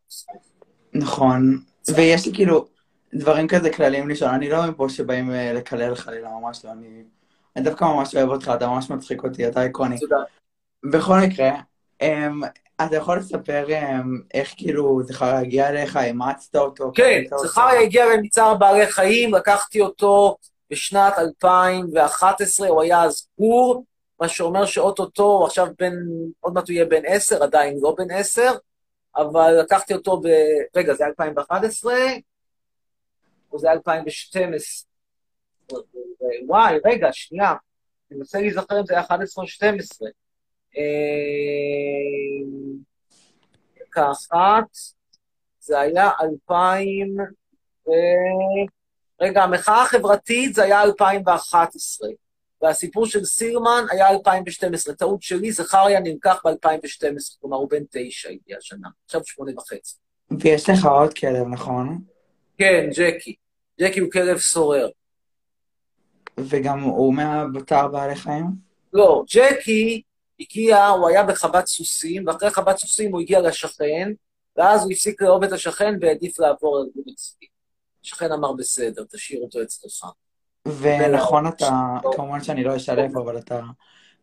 נכון. ויש לי כאילו דברים כזה כלליים לשאול. אני לא מפה שבאים אה, לקלל חלילה, ממש לא. אני אני דווקא ממש אוהב אותך, אתה ממש מצחיק אותי, אתה איקוני. תודה. בכל מקרה, um, אתה יכול לספר um, איך כאילו זכריה הגיע אליך, אימצת אותו? כן? זכריה הגיע למצער בעלי חיים, לקחתי אותו בשנת 2011, הוא היה אז גור, מה שאומר שאו-טו-טו, הוא עכשיו בן, עוד מעט הוא יהיה בן עשר, עדיין לא בן עשר, אבל לקחתי אותו ב... רגע, זה 2011? או זה 2012? וואי, רגע, שנייה. אני מנסה להיזכר אם זה היה 11 או 12. כאחת, זה היה 2000 ו... רגע, המחאה החברתית זה היה 2011, והסיפור של סילמן היה 2012. טעות שלי, זכריה נלקח ב-2012, כלומר הוא בן תשע הגיע השנה, עכשיו שמונה וחצי. ויש לך עוד כלב, נכון? כן, ג'קי. ג'קי הוא כלב סורר. וגם הוא מהבתר בעלי חיים? לא, ג'קי הגיע, הוא היה בחוות סוסים, ואחרי חוות סוסים הוא הגיע לשכן, ואז הוא הפסיק לאהוב את השכן והעדיף לעבור לארגון אצלי. השכן אמר, בסדר, תשאיר אותו אצלך. ונכון אתה, כמובן שאני לא אשלב, אבל אתה?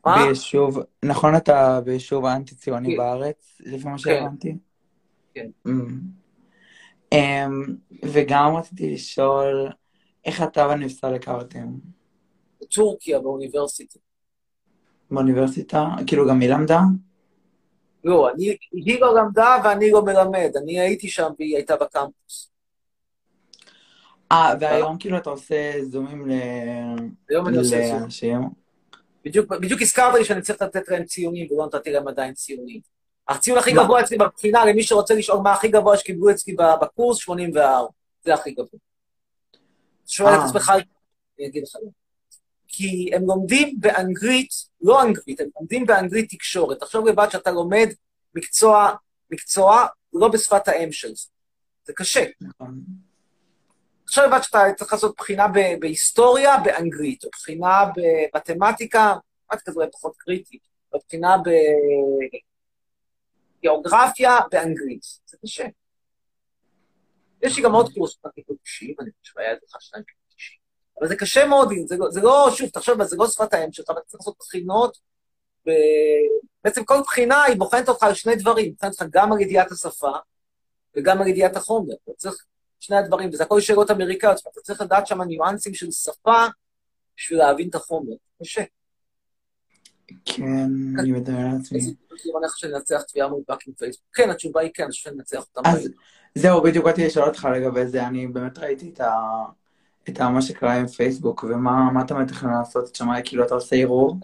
ביישוב, נכון אתה ביישוב האנטי-ציוני כן. בארץ, לפי מה כן. שהבנתי? כן. אמ, וגם רציתי לשאול, איך אתה ונפסל הכרתם? בטורקיה, באוניברסיטה. באוניברסיטה? כאילו גם היא למדה? לא, אני, היא לא למדה ואני לא מלמד. אני הייתי שם והיא הייתה בקמפוס. אה, והיום כאילו אתה עושה זומים ל... היום אני עושה זום. לאנשים? בדיוק, בדיוק הזכרת לי שאני צריך לתת להם ציונים, ולא נתתי להם עדיין ציונים. הציון הכי? גבוה אצלי בבחינה, למי שרוצה לשאול מה הכי גבוה שקיבלו אצלי בקורס, 84. זה הכי גבוה. שואל את אה. עצמך, אני אגיד לך. למה. כי הם לומדים באנגלית, לא אנגלית, הם לומדים באנגלית תקשורת. תחשוב לבד שאתה לומד מקצוע, מקצוע לא בשפת האם שלך. זה קשה. נכון. עכשיו לבד שאתה צריך לעשות בחינה ב- בהיסטוריה באנגלית, או בחינה במתמטיקה, מתמטיקה זה אולי פחות קריטי, או בחינה בגיאוגרפיה באנגלית. זה קשה. יש לי גם עוד קורס פרקטיקות אישיים, אני חושב שהיה לך שניים פרקטיקות אישיים. אבל זה קשה מאוד, זה לא, זה לא שוב, תחשוב, זה לא שפת האם שלך, אתה צריך לעשות בחינות. ב... בעצם כל בחינה היא בוחנת אותך על שני דברים, היא בוחנת אותך גם על ידיעת השפה וגם על ידיעת החומר. אתה צריך שני הדברים, וזה הכל שאלות אמריקאיות, אתה צריך לדעת שם ניואנסים של שפה בשביל להבין את החומר. קשה. כן, אני מדבר על עצמי. איזה כיוון איך שננצח תביעה מול באקינג פייסבוק? כן, התשובה היא כן, אני חושב שננצח אותם. אז זהו, בדיוק באתי לשאול אותך לגבי זה, אני באמת ראיתי את. את מה שקרה עם פייסבוק, ומה מה אתה מתכנן לעשות שם, כאילו אתה עושה ערעור?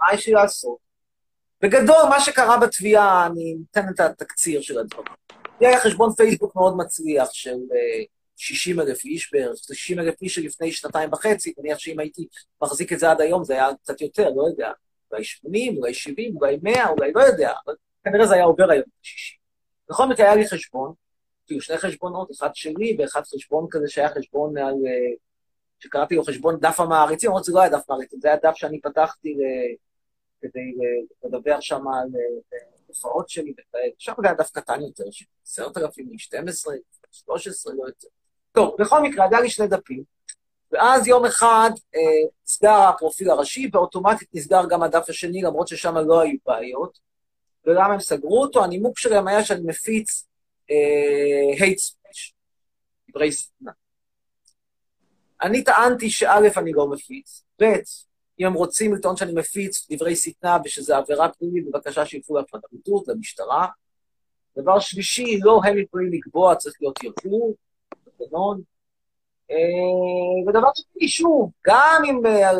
מה יש לי לעשות? בגדול, מה שקרה בתביעה, אני אתן את התקציר של הדברים. היה חשבון פייסבוק מאוד מצליח של 60 אלף איש בערך, 60 אלף איש שלפני שנתיים וחצי, נניח שאם הייתי מחזיק את זה עד היום, זה היה קצת יותר, לא יודע, אולי 80, אולי 70, אולי 100, אולי לא יודע, אבל כנראה זה היה עובר היום ל-60. בכל מקרה, היה לי חשבון, כאילו שני חשבונות, אחד שלי ואחד חשבון כזה שהיה חשבון על... אה, שקראתי לו חשבון דף המעריצים, למרות שזה לא היה דף מעריצים, זה היה דף שאני פתחתי ל- כדי לדבר שם על אה, הופעות שלי וכאלה. שם היה דף קטן יותר, של 10,000, 12, 13, לא יותר. טוב, בכל מקרה, היה לי שני דפים, ואז יום אחד אה, נסגר הפרופיל הראשי, ואוטומטית נסגר גם הדף השני, למרות ששם לא היו בעיות. ולמה הם סגרו אותו? הנימוק שלהם היה שאני מפיץ אה, hate speech, דברי שנאה. אני טענתי שא', אני לא מפיץ, ב', אם הם רוצים לטעון שאני מפיץ דברי שטנה ושזה עבירה פלילית, בבקשה שילכו לפרקליטות, למשטרה. דבר שלישי, לא הם יכולים לקבוע, צריך להיות ערעור, תקנון. אה, ודבר שני, שוב, גם אם אה,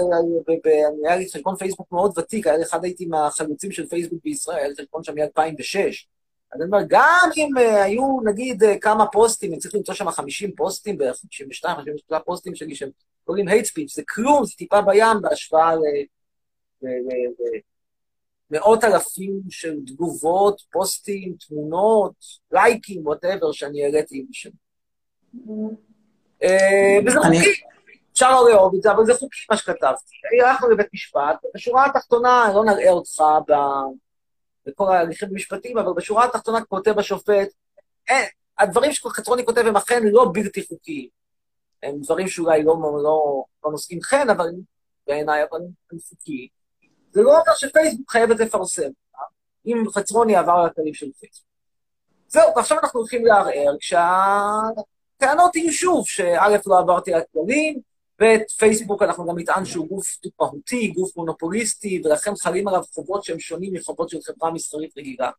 היה לי חשבון פייסבוק מאוד ותיק, היה אחד הייתי מהחלוצים של פייסבוק בישראל, היה לי חשבון שם מ-2006. אז אני אומר, גם אם אה, היו נגיד כמה פוסטים, אני צריך למצוא שם 50 פוסטים, בערך 52, 53 פוסטים שלי שהם קוראים hate speech, זה כלום, זה טיפה בים בהשוואה ל... ל- ל- ל- מאות אלפים של תגובות, פוסטים, תמונות, לייקים, ווטאבר, שאני העליתי משם. אה, וזה אני- חוקי, אפשר לא לאהוב את זה, אבל זה חוקי מה שכתבתי. הלכנו לבית משפט, ובשורה התחתונה, לא נראה אותך ב... בכל ההליכים המשפטיים, אבל בשורה התחתונה כותב השופט, אין, הדברים שחצרוני כותב הם אכן לא בלתי חוקיים. הם דברים שאולי לא, לא, לא נושאים חן, אבל בעיניי, אבל הם חוקיים. זה לא אומר שפייסבוק חייבת לפרסם. אה? אם חצרוני עבר על הכללים של פייסבוק. זהו, ועכשיו אנחנו הולכים לערער, כשהטענות יהיו שוב, שא' לא עברתי על הכללים, ב', פייסבוק אנחנו גם נטען שהוא גוף מהותי, גוף מונופוליסטי, ולכן חלים עליו חובות שהם שונים מחובות של חברה מסחרית רגילה.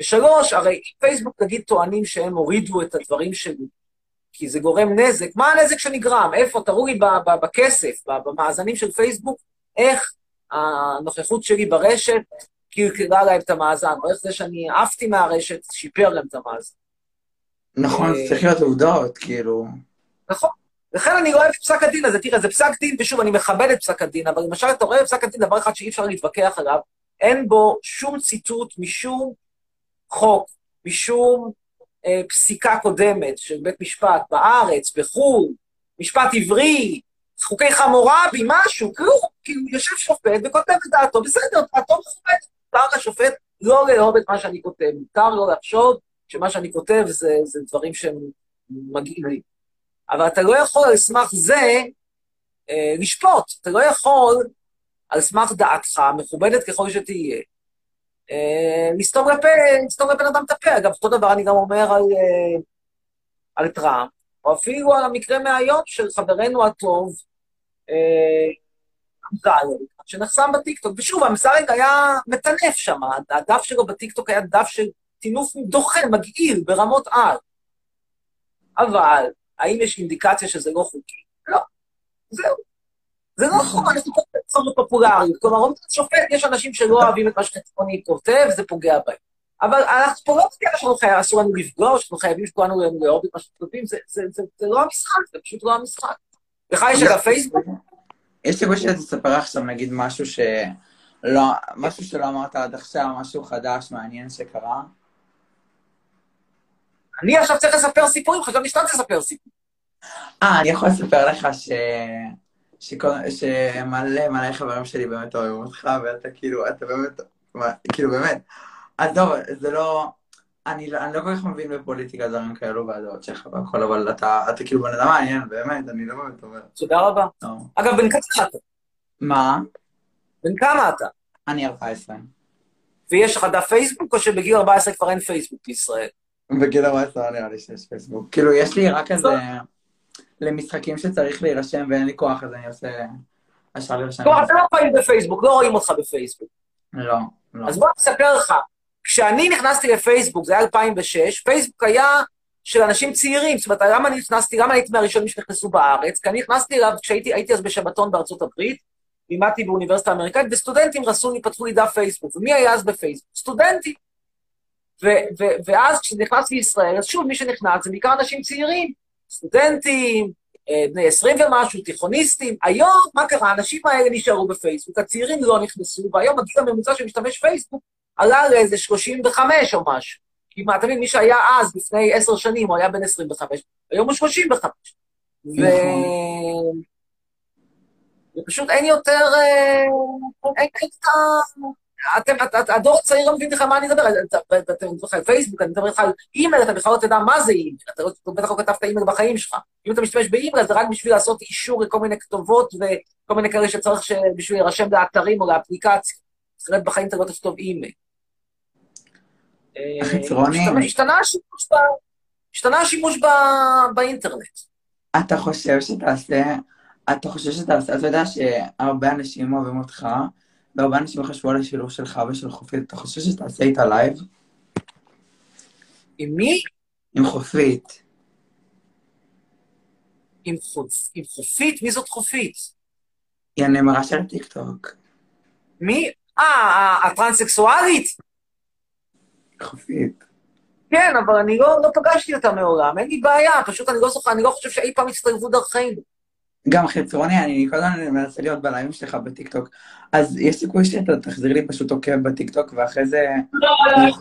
ושלוש, הרי פייסבוק נגיד טוענים שהם הורידו את הדברים שלי, כי זה גורם נזק, מה הנזק שנגרם? איפה? תראו לי בכסף, במאזנים של פייסבוק, איך הנוכחות שלי ברשת קלקלה להם את המאזן, או איך זה שאני עפתי מהרשת שיפר להם את המאזן. נכון, אה, זה צריך להיות עובדות, כאילו. נכון. לכן אני אוהב את פסק הדין הזה. תראה, זה פסק דין, ושוב, אני מכבד את פסק הדין, אבל למשל, אתה רואה בפסק הדין דבר אחד שאי אפשר להתווכח עליו, אין בו שום ציטוט משום חוק, משום אה, פסיקה קודמת של בית משפט בארץ, בחו"ל, משפט עברי, חוקי חמורבי, משהו, כלום. כאילו, יושב שופט וכותב את דעתו, בסדר, דעתו מכובדת. מותר לשופט לא לאהוב את מה שאני כותב, מותר לו לחשוב שמה שאני כותב זה, זה דברים שהם מגיעים לי. אבל אתה לא יכול על סמך זה אה, לשפוט. אתה לא יכול על סמך דעתך, מכובדת ככל שתהיה, אה, לסתום לפה, לסתום לבן אדם את הפה. אגב, אותו דבר אני גם אומר על, אה, על טראמפ, או אפילו על המקרה מהיום של חברנו הטוב, אה, אמסלם, שנחסם בטיקטוק. ושוב, אמסלם היה מטנף שם, הדף שלו בטיקטוק היה דף של טינוף דוחה, מגעיל, ברמות על. אבל, האם יש אינדיקציה שזה לא חוקי? לא. זהו. זה לא נכון, אנחנו פה בצורה פופולריות. כלומר, אומרים שופט, יש אנשים שלא אוהבים את מה שחצרוני כותב, זה פוגע בהם. אבל אנחנו פה לא בקטע שאנחנו חייבים, אסור לנו לפגוע, שאנחנו חייבים שכולנו לאהוב את מה שאנחנו כותבים, זה, לא המשחק, זה פשוט לא המשחק. לך יש את הפייסבוק? יש סיכוי שאתה תספר עכשיו נגיד. לא, משהו שלא אמרת עד עכשיו, משהו חדש, מעניין שקרה? אני עכשיו צריך לספר סיפורים, חשבתי שאתה תספר סיפורים. אה, אני יכול לספר לך ש... שכל- שמלא מלא חברים שלי באמת אוהבים אותך, ואתה כאילו, אתה באמת, מה, כאילו באמת. עזוב, זה לא... אני, לא- אני לא כל כך מבין בפוליטיקה דברים כאלו והדעות שלך והכל, אבל אתה, אתה כאילו בן אדם מעניין, באמת, אני לא באמת אומר. תודה רבה. אגב, בן כמה אתה? מה? בן כמה אתה? אני 14. ויש לך דף פייסבוק, או שבגיל 14 כבר אין פייסבוק בישראל? בגיל 14 נראה לי שיש פייסבוק. כאילו, יש לי רק איזה... למשחקים שצריך להירשם ואין לי כוח, אז אני עושה... ישר להירשם. לא, אתה לא פעיל בפייסבוק, לא רואים אותך בפייסבוק. לא, לא. אז בוא אני אספר לך, כשאני נכנסתי לפייסבוק, זה היה 2006, פייסבוק היה של אנשים צעירים, זאת אומרת, למה אני נכנסתי, למה הייתי מהראשונים שנכנסו בארץ? כי אני נכנסתי אליו כשהייתי הייתי אז בשבתון בארצות הברית, לימדתי באוניברסיטה האמריקאית, וסטודנטים רצו לי, פתחו לי דף פייסבוק. ומי היה אז בפייסבוק? סטודנטים. ו- ו- ואז כשנכנסתי לישראל, אז שוב, מי שנכנס זה בעיקר אנשים צעירים, סטודנטים, אה, בני 20 ומשהו, תיכוניסטים. היום, מה קרה? האנשים האלה נשארו בפייסבוק, הצעירים לא נכנסו, והיום הגיל הממוצע של משתמש פייסבוק עלה לאיזה 35 או משהו. כי מה, מבין, מי שהיה אז, לפני עשר שנים, הוא היה בן 25, היום הוא 35. ו... נכון. ופשוט אין יותר... אה, אין אין את ה... אתם, את- את- הדור הצעיר לא מבין בכלל מה אני מדבר, אתה- אתה- אתה מדבר לך על פייסבוק, אני מדבר איתך על אימייל, אתה בכלל לא תדע מה זה אימייל, אתה בטח לא כתבת אימייל בחיים שלך. אם אתה משתמש באימייל, זה רק בשביל לעשות אישור לכל מיני כתובות וכל מיני כאלה שצריך ש- בשביל להירשם לאתרים או לאפליקציה. אחרת בחיים אתה לא תכתוב אימייל. אה. *laughs* השתנה- השימוש באינטרנט. אתה חושב שתעשה, אתה חושב שתעשה, אתה יודע שהרבה אנשים אוהבים אותך, והרבה אנשים חשבו על השילוב שלך ושל חופית, אתה חושב שתעשה איתה לייב? עם מי? עם חופית. עם חופ- עם חופית? מי זאת חופית? היא הנמרה של טיקטוק. מי? אה, ה- הטרנסקסואלית? חופית. כן, אבל אני לא, לא פגשתי אותה מעולם, אין לי בעיה, פשוט אני לא זוכר, אני לא חושב שאי פעם הצטלבו דרכינו. גם חצרוני, אני כל הזמן מנסה להיות בלייבים שלך בטיקטוק, אז יש סיכוי שאתה תחזיר לי פשוט עוקב בטיקטוק, ואחרי זה... לא, לא,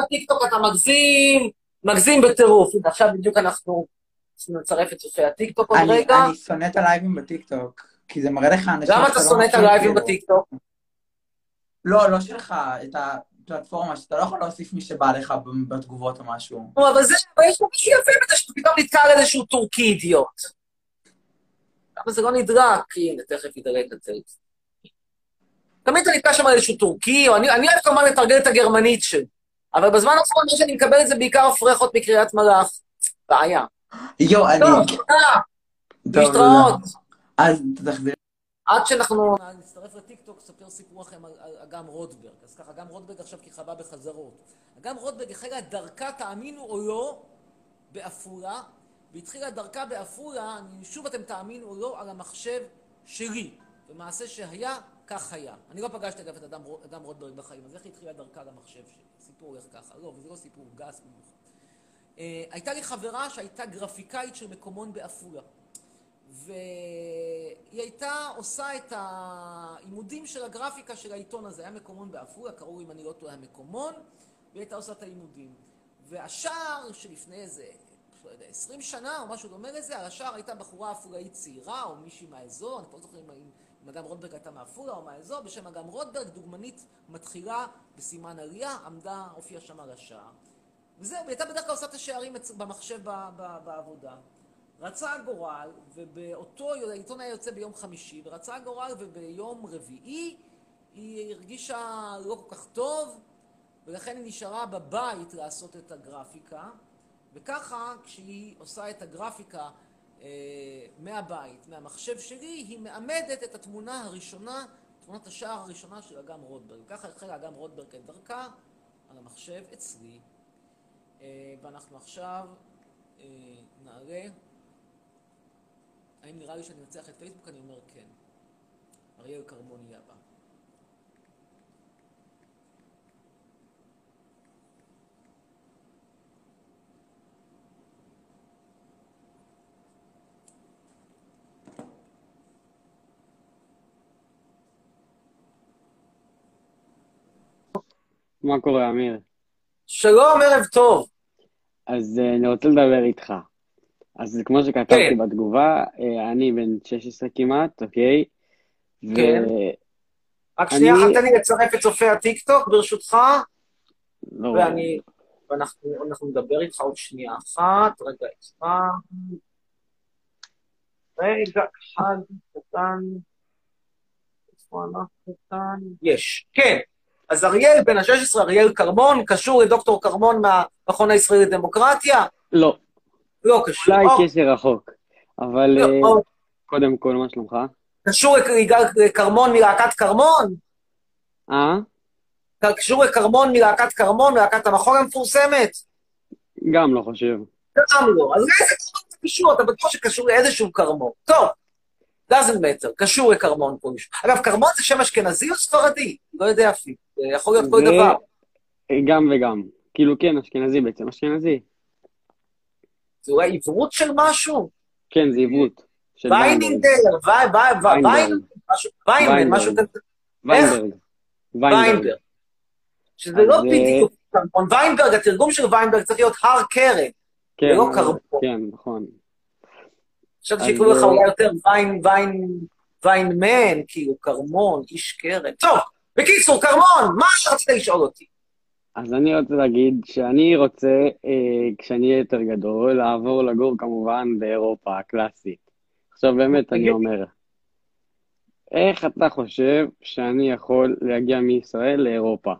בטיקטוק אתה מגזים, מגזים בטירוף. הנה, עכשיו בדיוק אנחנו נצרף את צופי הטיקטוק עוד רגע. אני שונא את הלייבים בטיקטוק, כי זה מראה לך אנשים... למה אתה לא שונא את הלייבים כאילו. בטיקטוק? לא, לא שלך, את הפלטפורמה, שאתה לא יכול להוסיף מי שבא לך בתגובות או משהו. אבל זה, יש פה מישהו יפה בזה שאתה פתאום נתקע על איזשהו טורקי אידיוט. למה זה לא נדרק? הנה, תכף ידרק את זה. תמיד אתה נתקע שם איזשהו טורקי, או אני, אני אוהב כמובן לתרגל את הגרמנית שלי. אבל בזמן האחרון מה שאני מקבל את זה בעיקר פרחות מקריית מלאך. בעיה. יואו, אני... טוב, תודה, טוב, להתראות. אז תחזיר. עד שאנחנו נצטרף לטיקטוק, אספר סיפור לכם על אגם רוטברג. אז ככה, אגם רוטברג עכשיו כיכבה בחזרות. אגם רוטברג החלה דרכה, תאמינו או לא, בעפולה, והתחילה דרכה בעפולה, אני- שוב אתם תאמינו או לא, על המחשב שלי. במעשה שהיה, כך היה. אני לא פגשתי אגב את אדם, אדם רוטברג בחיים, אז איך התחילה דרכה על המחשב שלי? הסיפור הולך ככה. לא, וזה לא סיפור גס במיוחד. אה, הייתה לי חברה שהייתה גרפיקאית של מקומון בעפולה. והיא הייתה עושה את העימודים של הגרפיקה של העיתון הזה. היה מקומון בעפולה, קראו אם אני לא טועה המקומון, והיא הייתה עושה את העימודים. והשער שלפני איזה, לא יודע, 20 שנה או משהו דומה לזה, על השער הייתה בחורה עפולאית צעירה או מישהי מהאזור, אני כבר לא זוכר אם, אם אגם רוטברג הייתה מעפולה או מהאזור, בשם אגם רוטברג, דוגמנית מתחילה בסימן עלייה, עמדה, הופיעה שם על השער. וזהו, והיא הייתה בדרך כלל עושה את השערים במחשב ב- ב- בעבודה. רצה הגורל, ובאותו, העיתון היה יוצא ביום חמישי, ורצה הגורל, וביום רביעי היא הרגישה לא כל כך טוב, ולכן היא נשארה בבית לעשות את הגרפיקה, וככה, כשהיא עושה את הגרפיקה אה, מהבית, מהמחשב שלי, היא מעמדת את התמונה הראשונה, תמונת השער הראשונה של אגם רוטברג. ככה החלה אגם רוטברג את דרכה על המחשב אצלי. אה, ואנחנו עכשיו אה, נעלה. האם נראה לי שאני אנצח את פייסבוק? אני אומר כן. אריאל כרמון יהיה הבא. מה קורה, אמיר? שלום, ערב טוב. אז אה, אני רוצה לדבר איתך. אז כמו שכתבתי כן. בתגובה, אה, אני בן 16 כמעט, אוקיי? כן. רק שנייה אחת, תן לי לצרף את צופי הטיקטוק, ברשותך, לא, ואני... ואנחנו אנחנו נדבר איתך עוד שנייה אחת, רגע אחד. רגע אחד קטן. איפה אנחנו כאן? יש, כן. אז אריאל, בן ה-16, אריאל כרמון, קשור לדוקטור כרמון מהמכון הישראלי לדמוקרטיה? לא, לא קשור. אולי או, קשר רחוק. אבל לא, אה, או, קודם כל, מה שלומך? קשור ליגאל כרמון מלהקת כרמון? אה? קשור לכרמון מלהקת כרמון, מלהקת המחול המפורסמת? גם לא חושב. גם לא. אז לאיזה כרמון זה קשור? אתה בטוח שקשור לאיזשהו כרמון. טוב, doesn't matter, קשור לכרמון כלשהו. אגב, כרמון זה שם אשכנזי או ספרדי? לא יודע אפילו. זה יכול להיות כל זה- דבר. גם וגם. כאילו, כן, אשכנזי בעצם, אשכנזי. זה אולי עברות של משהו? כן, זה עיוות. של ויינינגר, וי- וי- וי- ויינברג. משהו- כזה. ויינברג. ויינברג. שזה לא אה, בדיוק. ויינברג, התרגום של ויינברג צריך להיות הר כרם. כן, לא אז- כרמון. כן, נכון. חשבתי שיקראו לך אה, אולי יותר ויין, ויין, ויינמן, כאילו, כרמון, איש קרן. טוב, בקיצור, כרמון, מה רצית לשאול אותי? אז אני רוצה להגיד שאני רוצה, אה, כשאני אהיה יותר גדול, לעבור לגור כמובן באירופה הקלאסית. עכשיו באמת אני תגיד. אומר, איך אתה חושב שאני יכול להגיע מישראל לאירופה?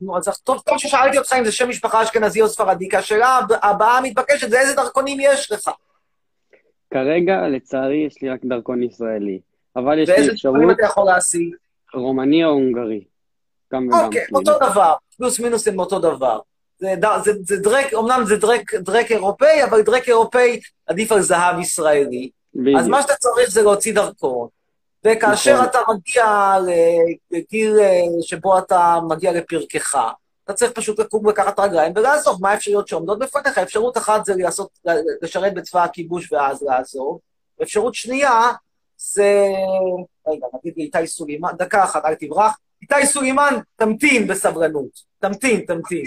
נו, אז טוב, טוב ששאלתי אותך אם זה שם משפחה אשכנזי או ספרדי, כי השאלה הב- הבאה המתבקשת זה איזה דרכונים יש לך. כרגע, לצערי, יש לי רק דרכון ישראלי, אבל יש לי ואיזה דרכונים אפשרות אתה יכול להשיג. רומני או הונגרי. גם וגם. אוקיי, כאילו. אותו דבר, פלוס מינוס הם אותו דבר. זה, ד- זה, זה דרק, אמנם זה דרק, דרק אירופאי, אבל דרק אירופאי עדיף על זהב ישראלי. בדיוק. אז מה שאתה צריך זה להוציא דרכון. וכאשר נכון. אתה מגיע לגיל אה, שבו אתה מגיע לפרקך, אתה צריך פשוט לקום ולקחת רגליים ולעזוב. מה האפשרויות שעומדות בפניך? אפשרות אחת זה לעשות, לשרת בצבא הכיבוש ואז לעזוב. אפשרות שנייה זה... רגע, נגיד לאיתי סולימן, דקה אחת, אל תברח. איתי סולימן, תמתין בסבלנות. תמתין, תמתין.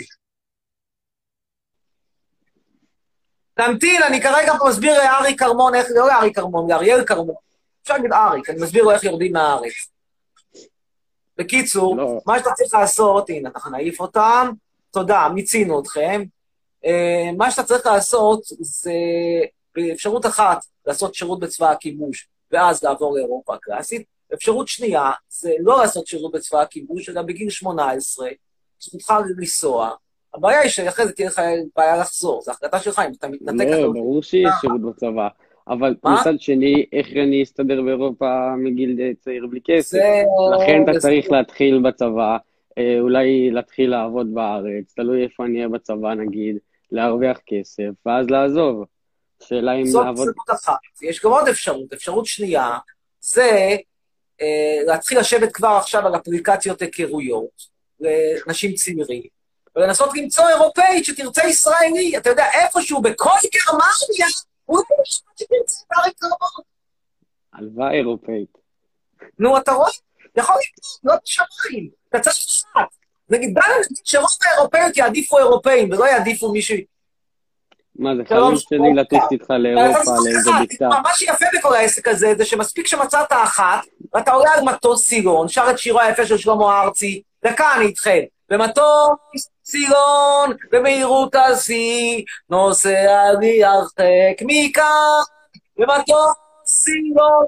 תמתין, אני כרגע פה מסביר לארי כרמון איך, לא לארי כרמון, לאריאל כרמון. אפשר להגיד אריק, אני מסביר לו איך יורדים מהארץ. בקיצור, לא. מה שאתה צריך לעשות, הנה, אנחנו נעיף אותם, תודה, מיצינו אתכם. אה, מה שאתה צריך לעשות זה באפשרות אחת, לעשות שירות בצבא הכיבוש, ואז לעבור לאירופה הקלאסית. אפשרות שנייה, זה לא לעשות שירות בצבא הכיבוש, אלא בגיל 18, זכותך לנסוע. הבעיה היא שאחרי זה תהיה לך בעיה לחזור, זו החלטה שלך, אם אתה מתנתק... לא, אתה- ברור שיש שירות בצבא. אבל מה? מצד שני, איך אני אסתדר באירופה מגיל צעיר בלי כסף? זה... לכן אתה זה- צריך להתחיל בצבא, אה, אולי להתחיל לעבוד בארץ, תלוי איפה אני אהיה בצבא נגיד, להרוויח כסף, ואז לעזוב. שאלה אם זאת לעבוד... אפשרות אחת. יש גם עוד אפשרות. אפשרות שנייה, זה אה, להתחיל לשבת כבר עכשיו על אפליקציות היכרויות לנשים צעירים, ולנסות למצוא אירופאית שתרצה ישראלי. אתה יודע, איפשהו בכל גרמניה, אולי יש אחד שתרצה את אריק. הלוואה אירופאית. נו, אתה רואה? יכול לקרות, לא בשמיים. אתה צריך לדעת. נגיד, בא לנו להגיד שרוב האירופאיות יעדיפו אירופאים, ולא יעדיפו מישהו... מה זה, חלום שלי לטוס איתך לאירופה, לאיזה. בקתה. מה שיפה בכל העסק הזה, זה שמספיק שמצאת אחת, ואתה עולה על מטוס סילון, שר את שירו היפה של שלמה ארצי, דקה, אני איתכם. במטוס סילון, במהירות השיא, נוסע לי הרחק מכאן, במטוס סילון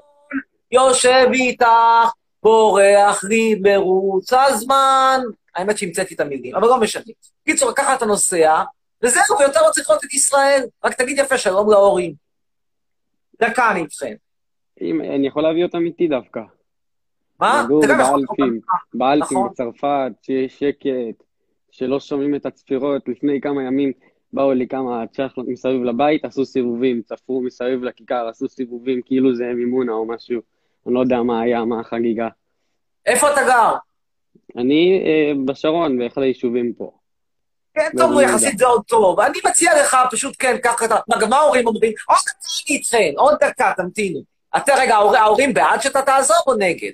יושב איתך, בורח לי מרוץ הזמן. האמת שהמצאתי את המילים, אבל לא משנה. קיצור, ככה אתה נוסע, וזהו, ויותר לא צריך לראות את ישראל. רק תגיד יפה שלום להורים. דקה, אני איתכם. אם, אני יכול להביא אותם איתי דווקא. מה? לגור באלפים, באלפים נכון. בצרפת, שיש שקט, שלא שומעים את הצפירות. לפני כמה ימים באו לי כמה צ'חלות מסביב לבית, עשו סיבובים, צפרו מסביב לכיכר, עשו סיבובים כאילו זה מימונה או משהו. אני לא יודע מה היה, מה החגיגה. איפה אתה גר? אני אה, בשרון, באחד היישובים פה. כן, לא, טוב, לא יחסית זה עוד טוב. אני מציע לך, פשוט כן, קח את ה... מה, גם מה ההורים אומרים? עוד דקה אני איתכם, עוד דקה, תמתינו. אתה רגע, ההור- ההורים בעד שאתה תעזוב או נגד?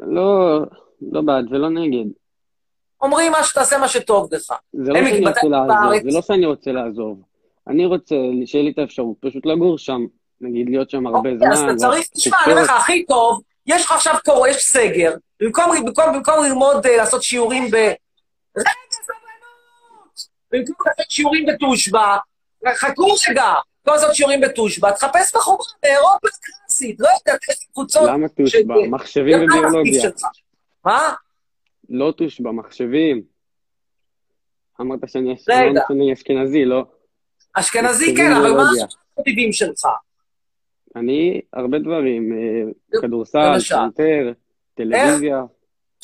לא, לא בעד ולא נגד. אומרים מה שתעשה מה שטוב לך. זה לא שאני רוצה לעזוב? זה לא שאני רוצה לעזוב. אני רוצה שיהיה לי את האפשרות פשוט לגור שם, נגיד להיות שם הרבה אוקיי, אז זמן. אתה צריך, תשמע, אני אומר לך, הכי טוב, יש לך עכשיו קורא, יש סגר, במקום, ללמוד, אה, לעשות שיעורים ב... רגע, סבלנות! במקום לעשות שיעורים בתושבע, חכו רגע, במקום לעשות שיעורים בתושבע, תחפש בחורה באירופה הקלאסית, לא יודע, יש קבוצות... למה תושבע? מחשבים וביולוגיה. מה? לא תושבע, מחשבים. אמרת שאני אשכנזי, לא? אשכנזי כן, אבל מה. הטבעים שלך? אני, הרבה דברים, אה, כדורסל. פסנתר, טלוויזיה.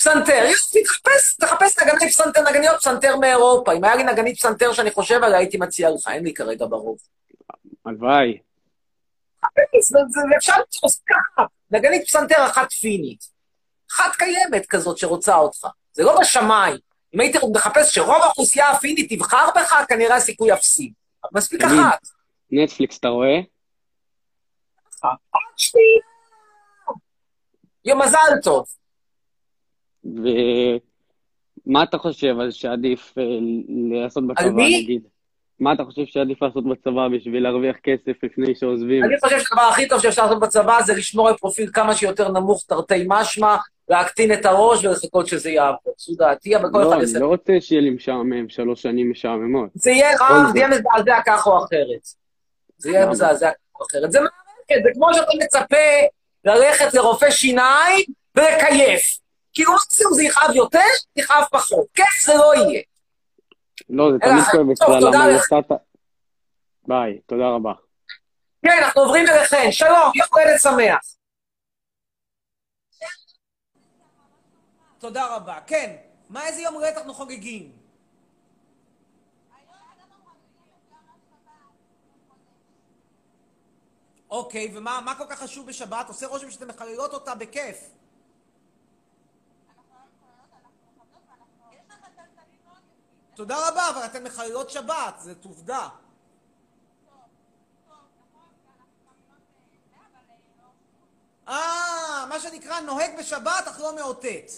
פסנתר, יופי, תחפש, תחפש נגני פסנתר, נגניות פסנתר מאירופה. אם היה לי נגנית פסנתר שאני חושב עליה, הייתי מציע לך, אין לי כרגע ברוב. הלוואי. אפשר לתפוס ככה. נגנית פסנתר אחת פינית. אחת קיימת כזאת שרוצה אותך. זה לא בשמיים. אם היית מחפש שרוב האוכלוסייה הפינית תבחר בך, כנראה הסיכוי אפסי. מספיק. אחת. נטפליקס, אתה רואה? עוד שנייה. יום מזל טוב. ומה אתה חושב אז שעדיף אה, לעשות בצבא? נגיד? מה אתה חושב שעדיף לעשות בצבא בשביל להרוויח כסף לפני שעוזבים? אני חושב שהדבר הכי טוב שאפשר לעשות בצבא זה לשמור על פרופיל כמה שיותר נמוך, תרתי משמע, להקטין את הראש ולחכות שזה יעבוד. זו דעתי, אבל כל לא, אחד אני יעשה... לא רוצה שיהיה לי משעמם שלוש שנים משעממות. זה יהיה רע, זה. יהיה מזעזע כך או אחרת. זה יהיה למה? מזעזע כך או אחרת. זה מערכת, זה כמו שאתה מצפה ללכת לרופא שיניים ולקייף. כאילו מקסימום זה יכאב יותר, יכאב פחות. כיף זה לא יהיה. לא, זה תמיד כואב טוב, אצלה, תודה למה לך. יצאת... ביי, תודה רבה. כן, אנחנו עוברים אליכם. שלום, יום הולדת שמח. תודה רבה. כן, מה, איזה יום הולדת אנחנו חוגגים? אוקיי, ומה מה כל כך חשוב בשבת? עושה רושם שאתן מחללות אותה בכיף. תודה רבה, אבל אתן מחללות שבת, זאת עובדה. אה, מה שנקרא נוהג בשבת, אך לא מאותת.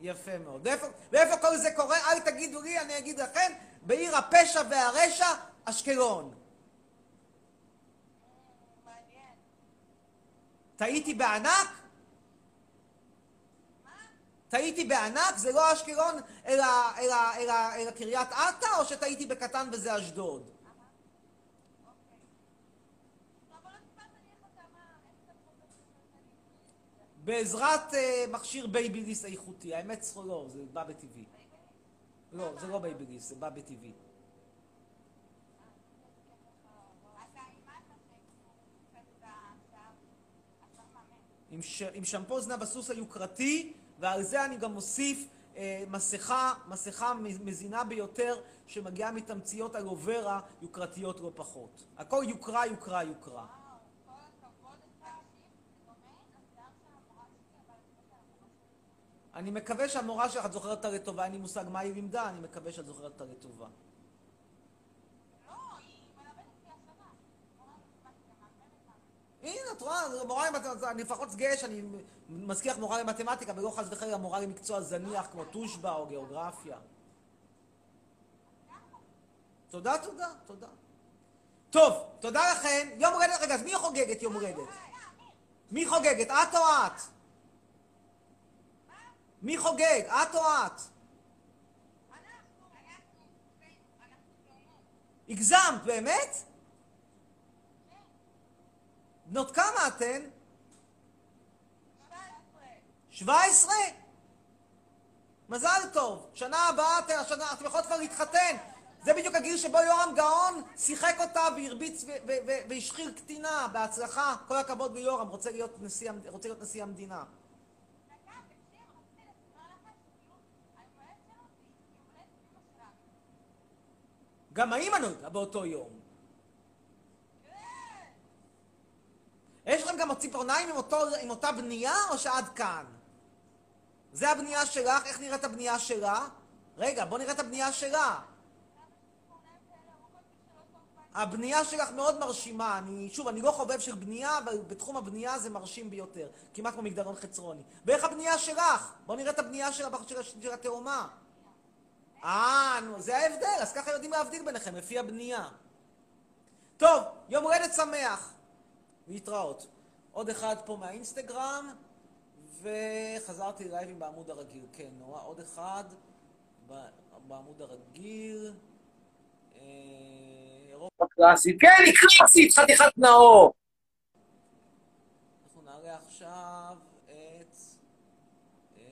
יפה מאוד. ואיפה, ואיפה כל זה קורה? אל תגידו לי, אני אגיד לכם, בעיר הפשע והרשע, אשקלון. טעיתי בענק? טעיתי בענק? זה לא אשקלון, אלא, אלא, אלא, אלא קריית אתא, או שטעיתי בקטן וזה אשדוד? בעזרת אה, מכשיר בייביליס איכותי. האמת לא, זה בא בטבעי. לא, זה לא בייביליס, זה בא בטבעי. עם שמפו זנב הסוס היוקרתי, ועל זה אני גם מוסיף אה, מסכה, מסכה מזינה ביותר, שמגיעה מתמציות אלוברה יוקרתיות לא פחות. הכל יוקרה, יוקרה, יוקרה. אני מקווה שהמורה שלך, את זוכרת אותה לטובה, אין לי מושג מה היא לימדה, אני מקווה שאת זוכרת אותה לטובה. הנה, את רואה, מורה למתמטיקה, אני לפחות גאה שאני מזכיר לך מורה למתמטיקה, ולא חס וחלילה מורה למקצוע זניח כמו תושבע או גיאוגרפיה. תודה, תודה, תודה. טוב, תודה לכם. יום הולדת, רגע, אז מי חוגגת יום הולדת? מי חוגגת, את או את? מי חוגג, את או את? הגזמת, באמת? בנות כמה אתן? 17? מזל טוב. שנה הבאה אתן, אתן יכולות כבר להתחתן. זה בדיוק הגיל שבו יורם גאון שיחק אותה והרביץ והשחיר קטינה. בהצלחה. כל הכבוד ליורם, רוצה להיות נשיא, רוצה להיות נשיא המדינה. גם האימא נולדה באותו יום. יש לכם גם ציפורניים עם, אותו, עם אותה בנייה, או שעד כאן? זה הבנייה שלך? איך נראית הבנייה שלה? רגע, בוא נראה את הבנייה שלה. הבנייה שלך מאוד מרשימה. אני, שוב, אני לא חובב של בנייה, אבל בתחום הבנייה זה מרשים ביותר. כמעט כמו מגדלון חצרוני. ואיך הבנייה שלך? בוא נראה את הבנייה של, של, של התאומה. אה, נו, זה ההבדל, אז ככה יודעים להבדיל ביניכם, לפי הבנייה. טוב, יום הולדת שמח. להתראות. עוד אחד פה מהאינסטגרם, וחזרתי לייבים בעמוד הרגיל. כן, נורא, עוד אחד בעמוד הרגיל. אה, אירופה קלאסית. כן, היא קלאסית, חתיכת נאור. אנחנו נעלה עכשיו את... אה,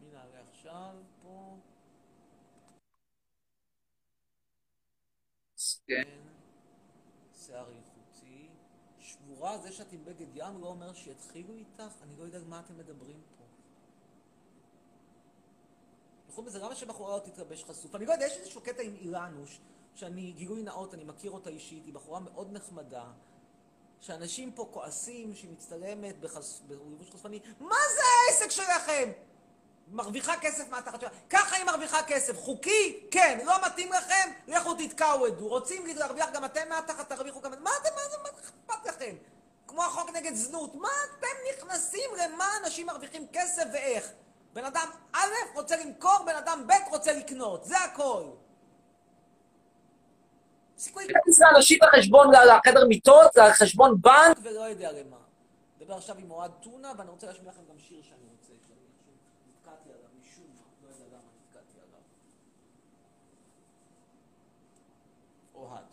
מי נעלה עכשיו פה? כן, שיער איכותי. שבורה, זה שאת עם בגד ים לא אומר שיתחילו איתך? אני לא יודע על מה אתם מדברים פה. בכל זאת, למה שבחורה לא תתלבש חשוף? אני לא יודע, יש איזשהו קטע עם אילנוש, שאני, גילוי נאות, אני מכיר אותה אישית, היא בחורה מאוד נחמדה, שאנשים פה כועסים שהיא מצטלמת. בלבוש חשפני, מה זה העסק שלכם? מרוויחה כסף מהתחת שלה. ככה היא מרוויחה כסף. חוקי? כן. לא מתאים לכם? לכו תתקעו עדו. רוצים להרוויח גם אתם מהתחת, תרוויחו גם... מה אתם, מה זה, מה אכפת לכם? כמו החוק נגד זנות. מה אתם נכנסים למה אנשים מרוויחים כסף ואיך? בן אדם א' רוצה למכור, בן אדם ב' רוצה לקנות. זה הכל. סיכוי להכניס לאנשים לחשבון, לחדר מיטות, לחשבון בנק, ולא יודע למה. נדבר עכשיו עם אוהד טונה, ואני רוצה להשמיע לכם גם שיר שאני עכשיו נתקעתי עליו משום מה, לא יודע למה נתקעתי עליו. אוהד.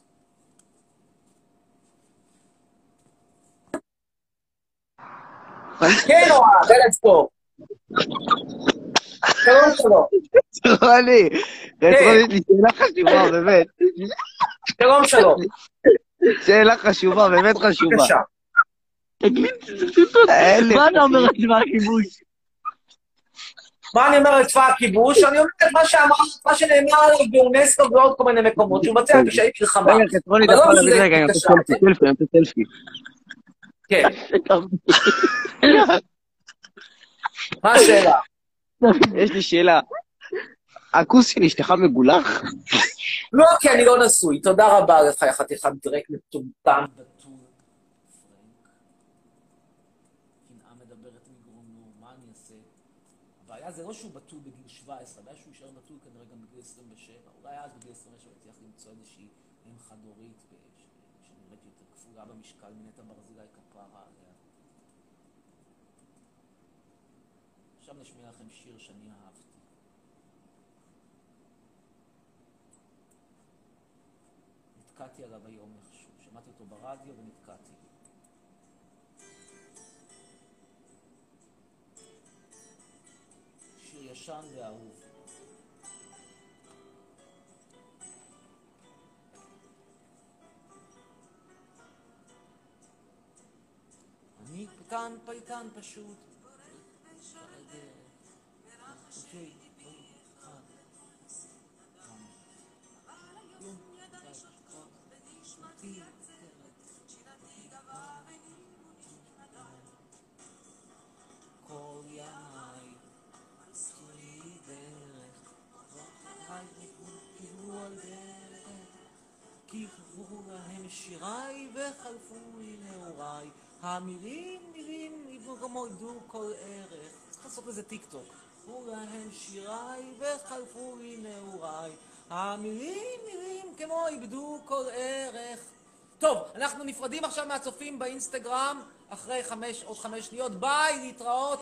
כן, אוהד, ארץ פה. שלום שלום. רוני, לי שאלה חשובה, באמת. שלום שלום. שאלה חשובה, באמת חשובה. בבקשה. מה אתה אומר על דבר הכיבוש? מה אני אומר על צבא הכיבוש? אני אומר את מה שאמר, מה שנאמר עליו באונסקו ובעוד כל מיני מקומות, שהוא מבצע פשעי מלחמה. רגע, לא להביא זה- רגע, אני רוצה. סלפי, אני רוצה סלפי. כן. *laughs* מה השאלה? יש לי שאלה. הכוס של אשתך מגולח? לא, כי אני לא נשוי. תודה רבה לך, חתיכת דרק מטומטם. בתול. פרנק. קנאה מדברת מגרונו, מה אני אעשה? הבעיה זה לא שהוא בתול בגיל 17, הבעיה שהוא יישאר בתול כנראה גם בגיל 27. אולי אז בגיל 27 יצליח למצוא איזושהי אם חד-הורית, שנראית יותר כפולה במשקל מנטע ברזילי כפרה עליה. עכשיו נשמיע לכם שיר שאני אהבתי. נתקעתי עליו היום איכשהו. שמעתי אותו ברדיו ונתקעתי. ישן ואהוב. אני פייטן, פייטן פשוט. שיריי וחלפו לי נעוריי. המילים, מילים, איבדו כמו איבדו כל ערך. צריך לעשות לזה טיק טוק. חזרו להם שיריי וחלפו לי נעוריי. המילים, מילים כמו איבדו כל ערך. טוב, אנחנו נפרדים עכשיו מהצופים באינסטגרם אחרי חמש, עוד חמש שניות. ביי, להתראות.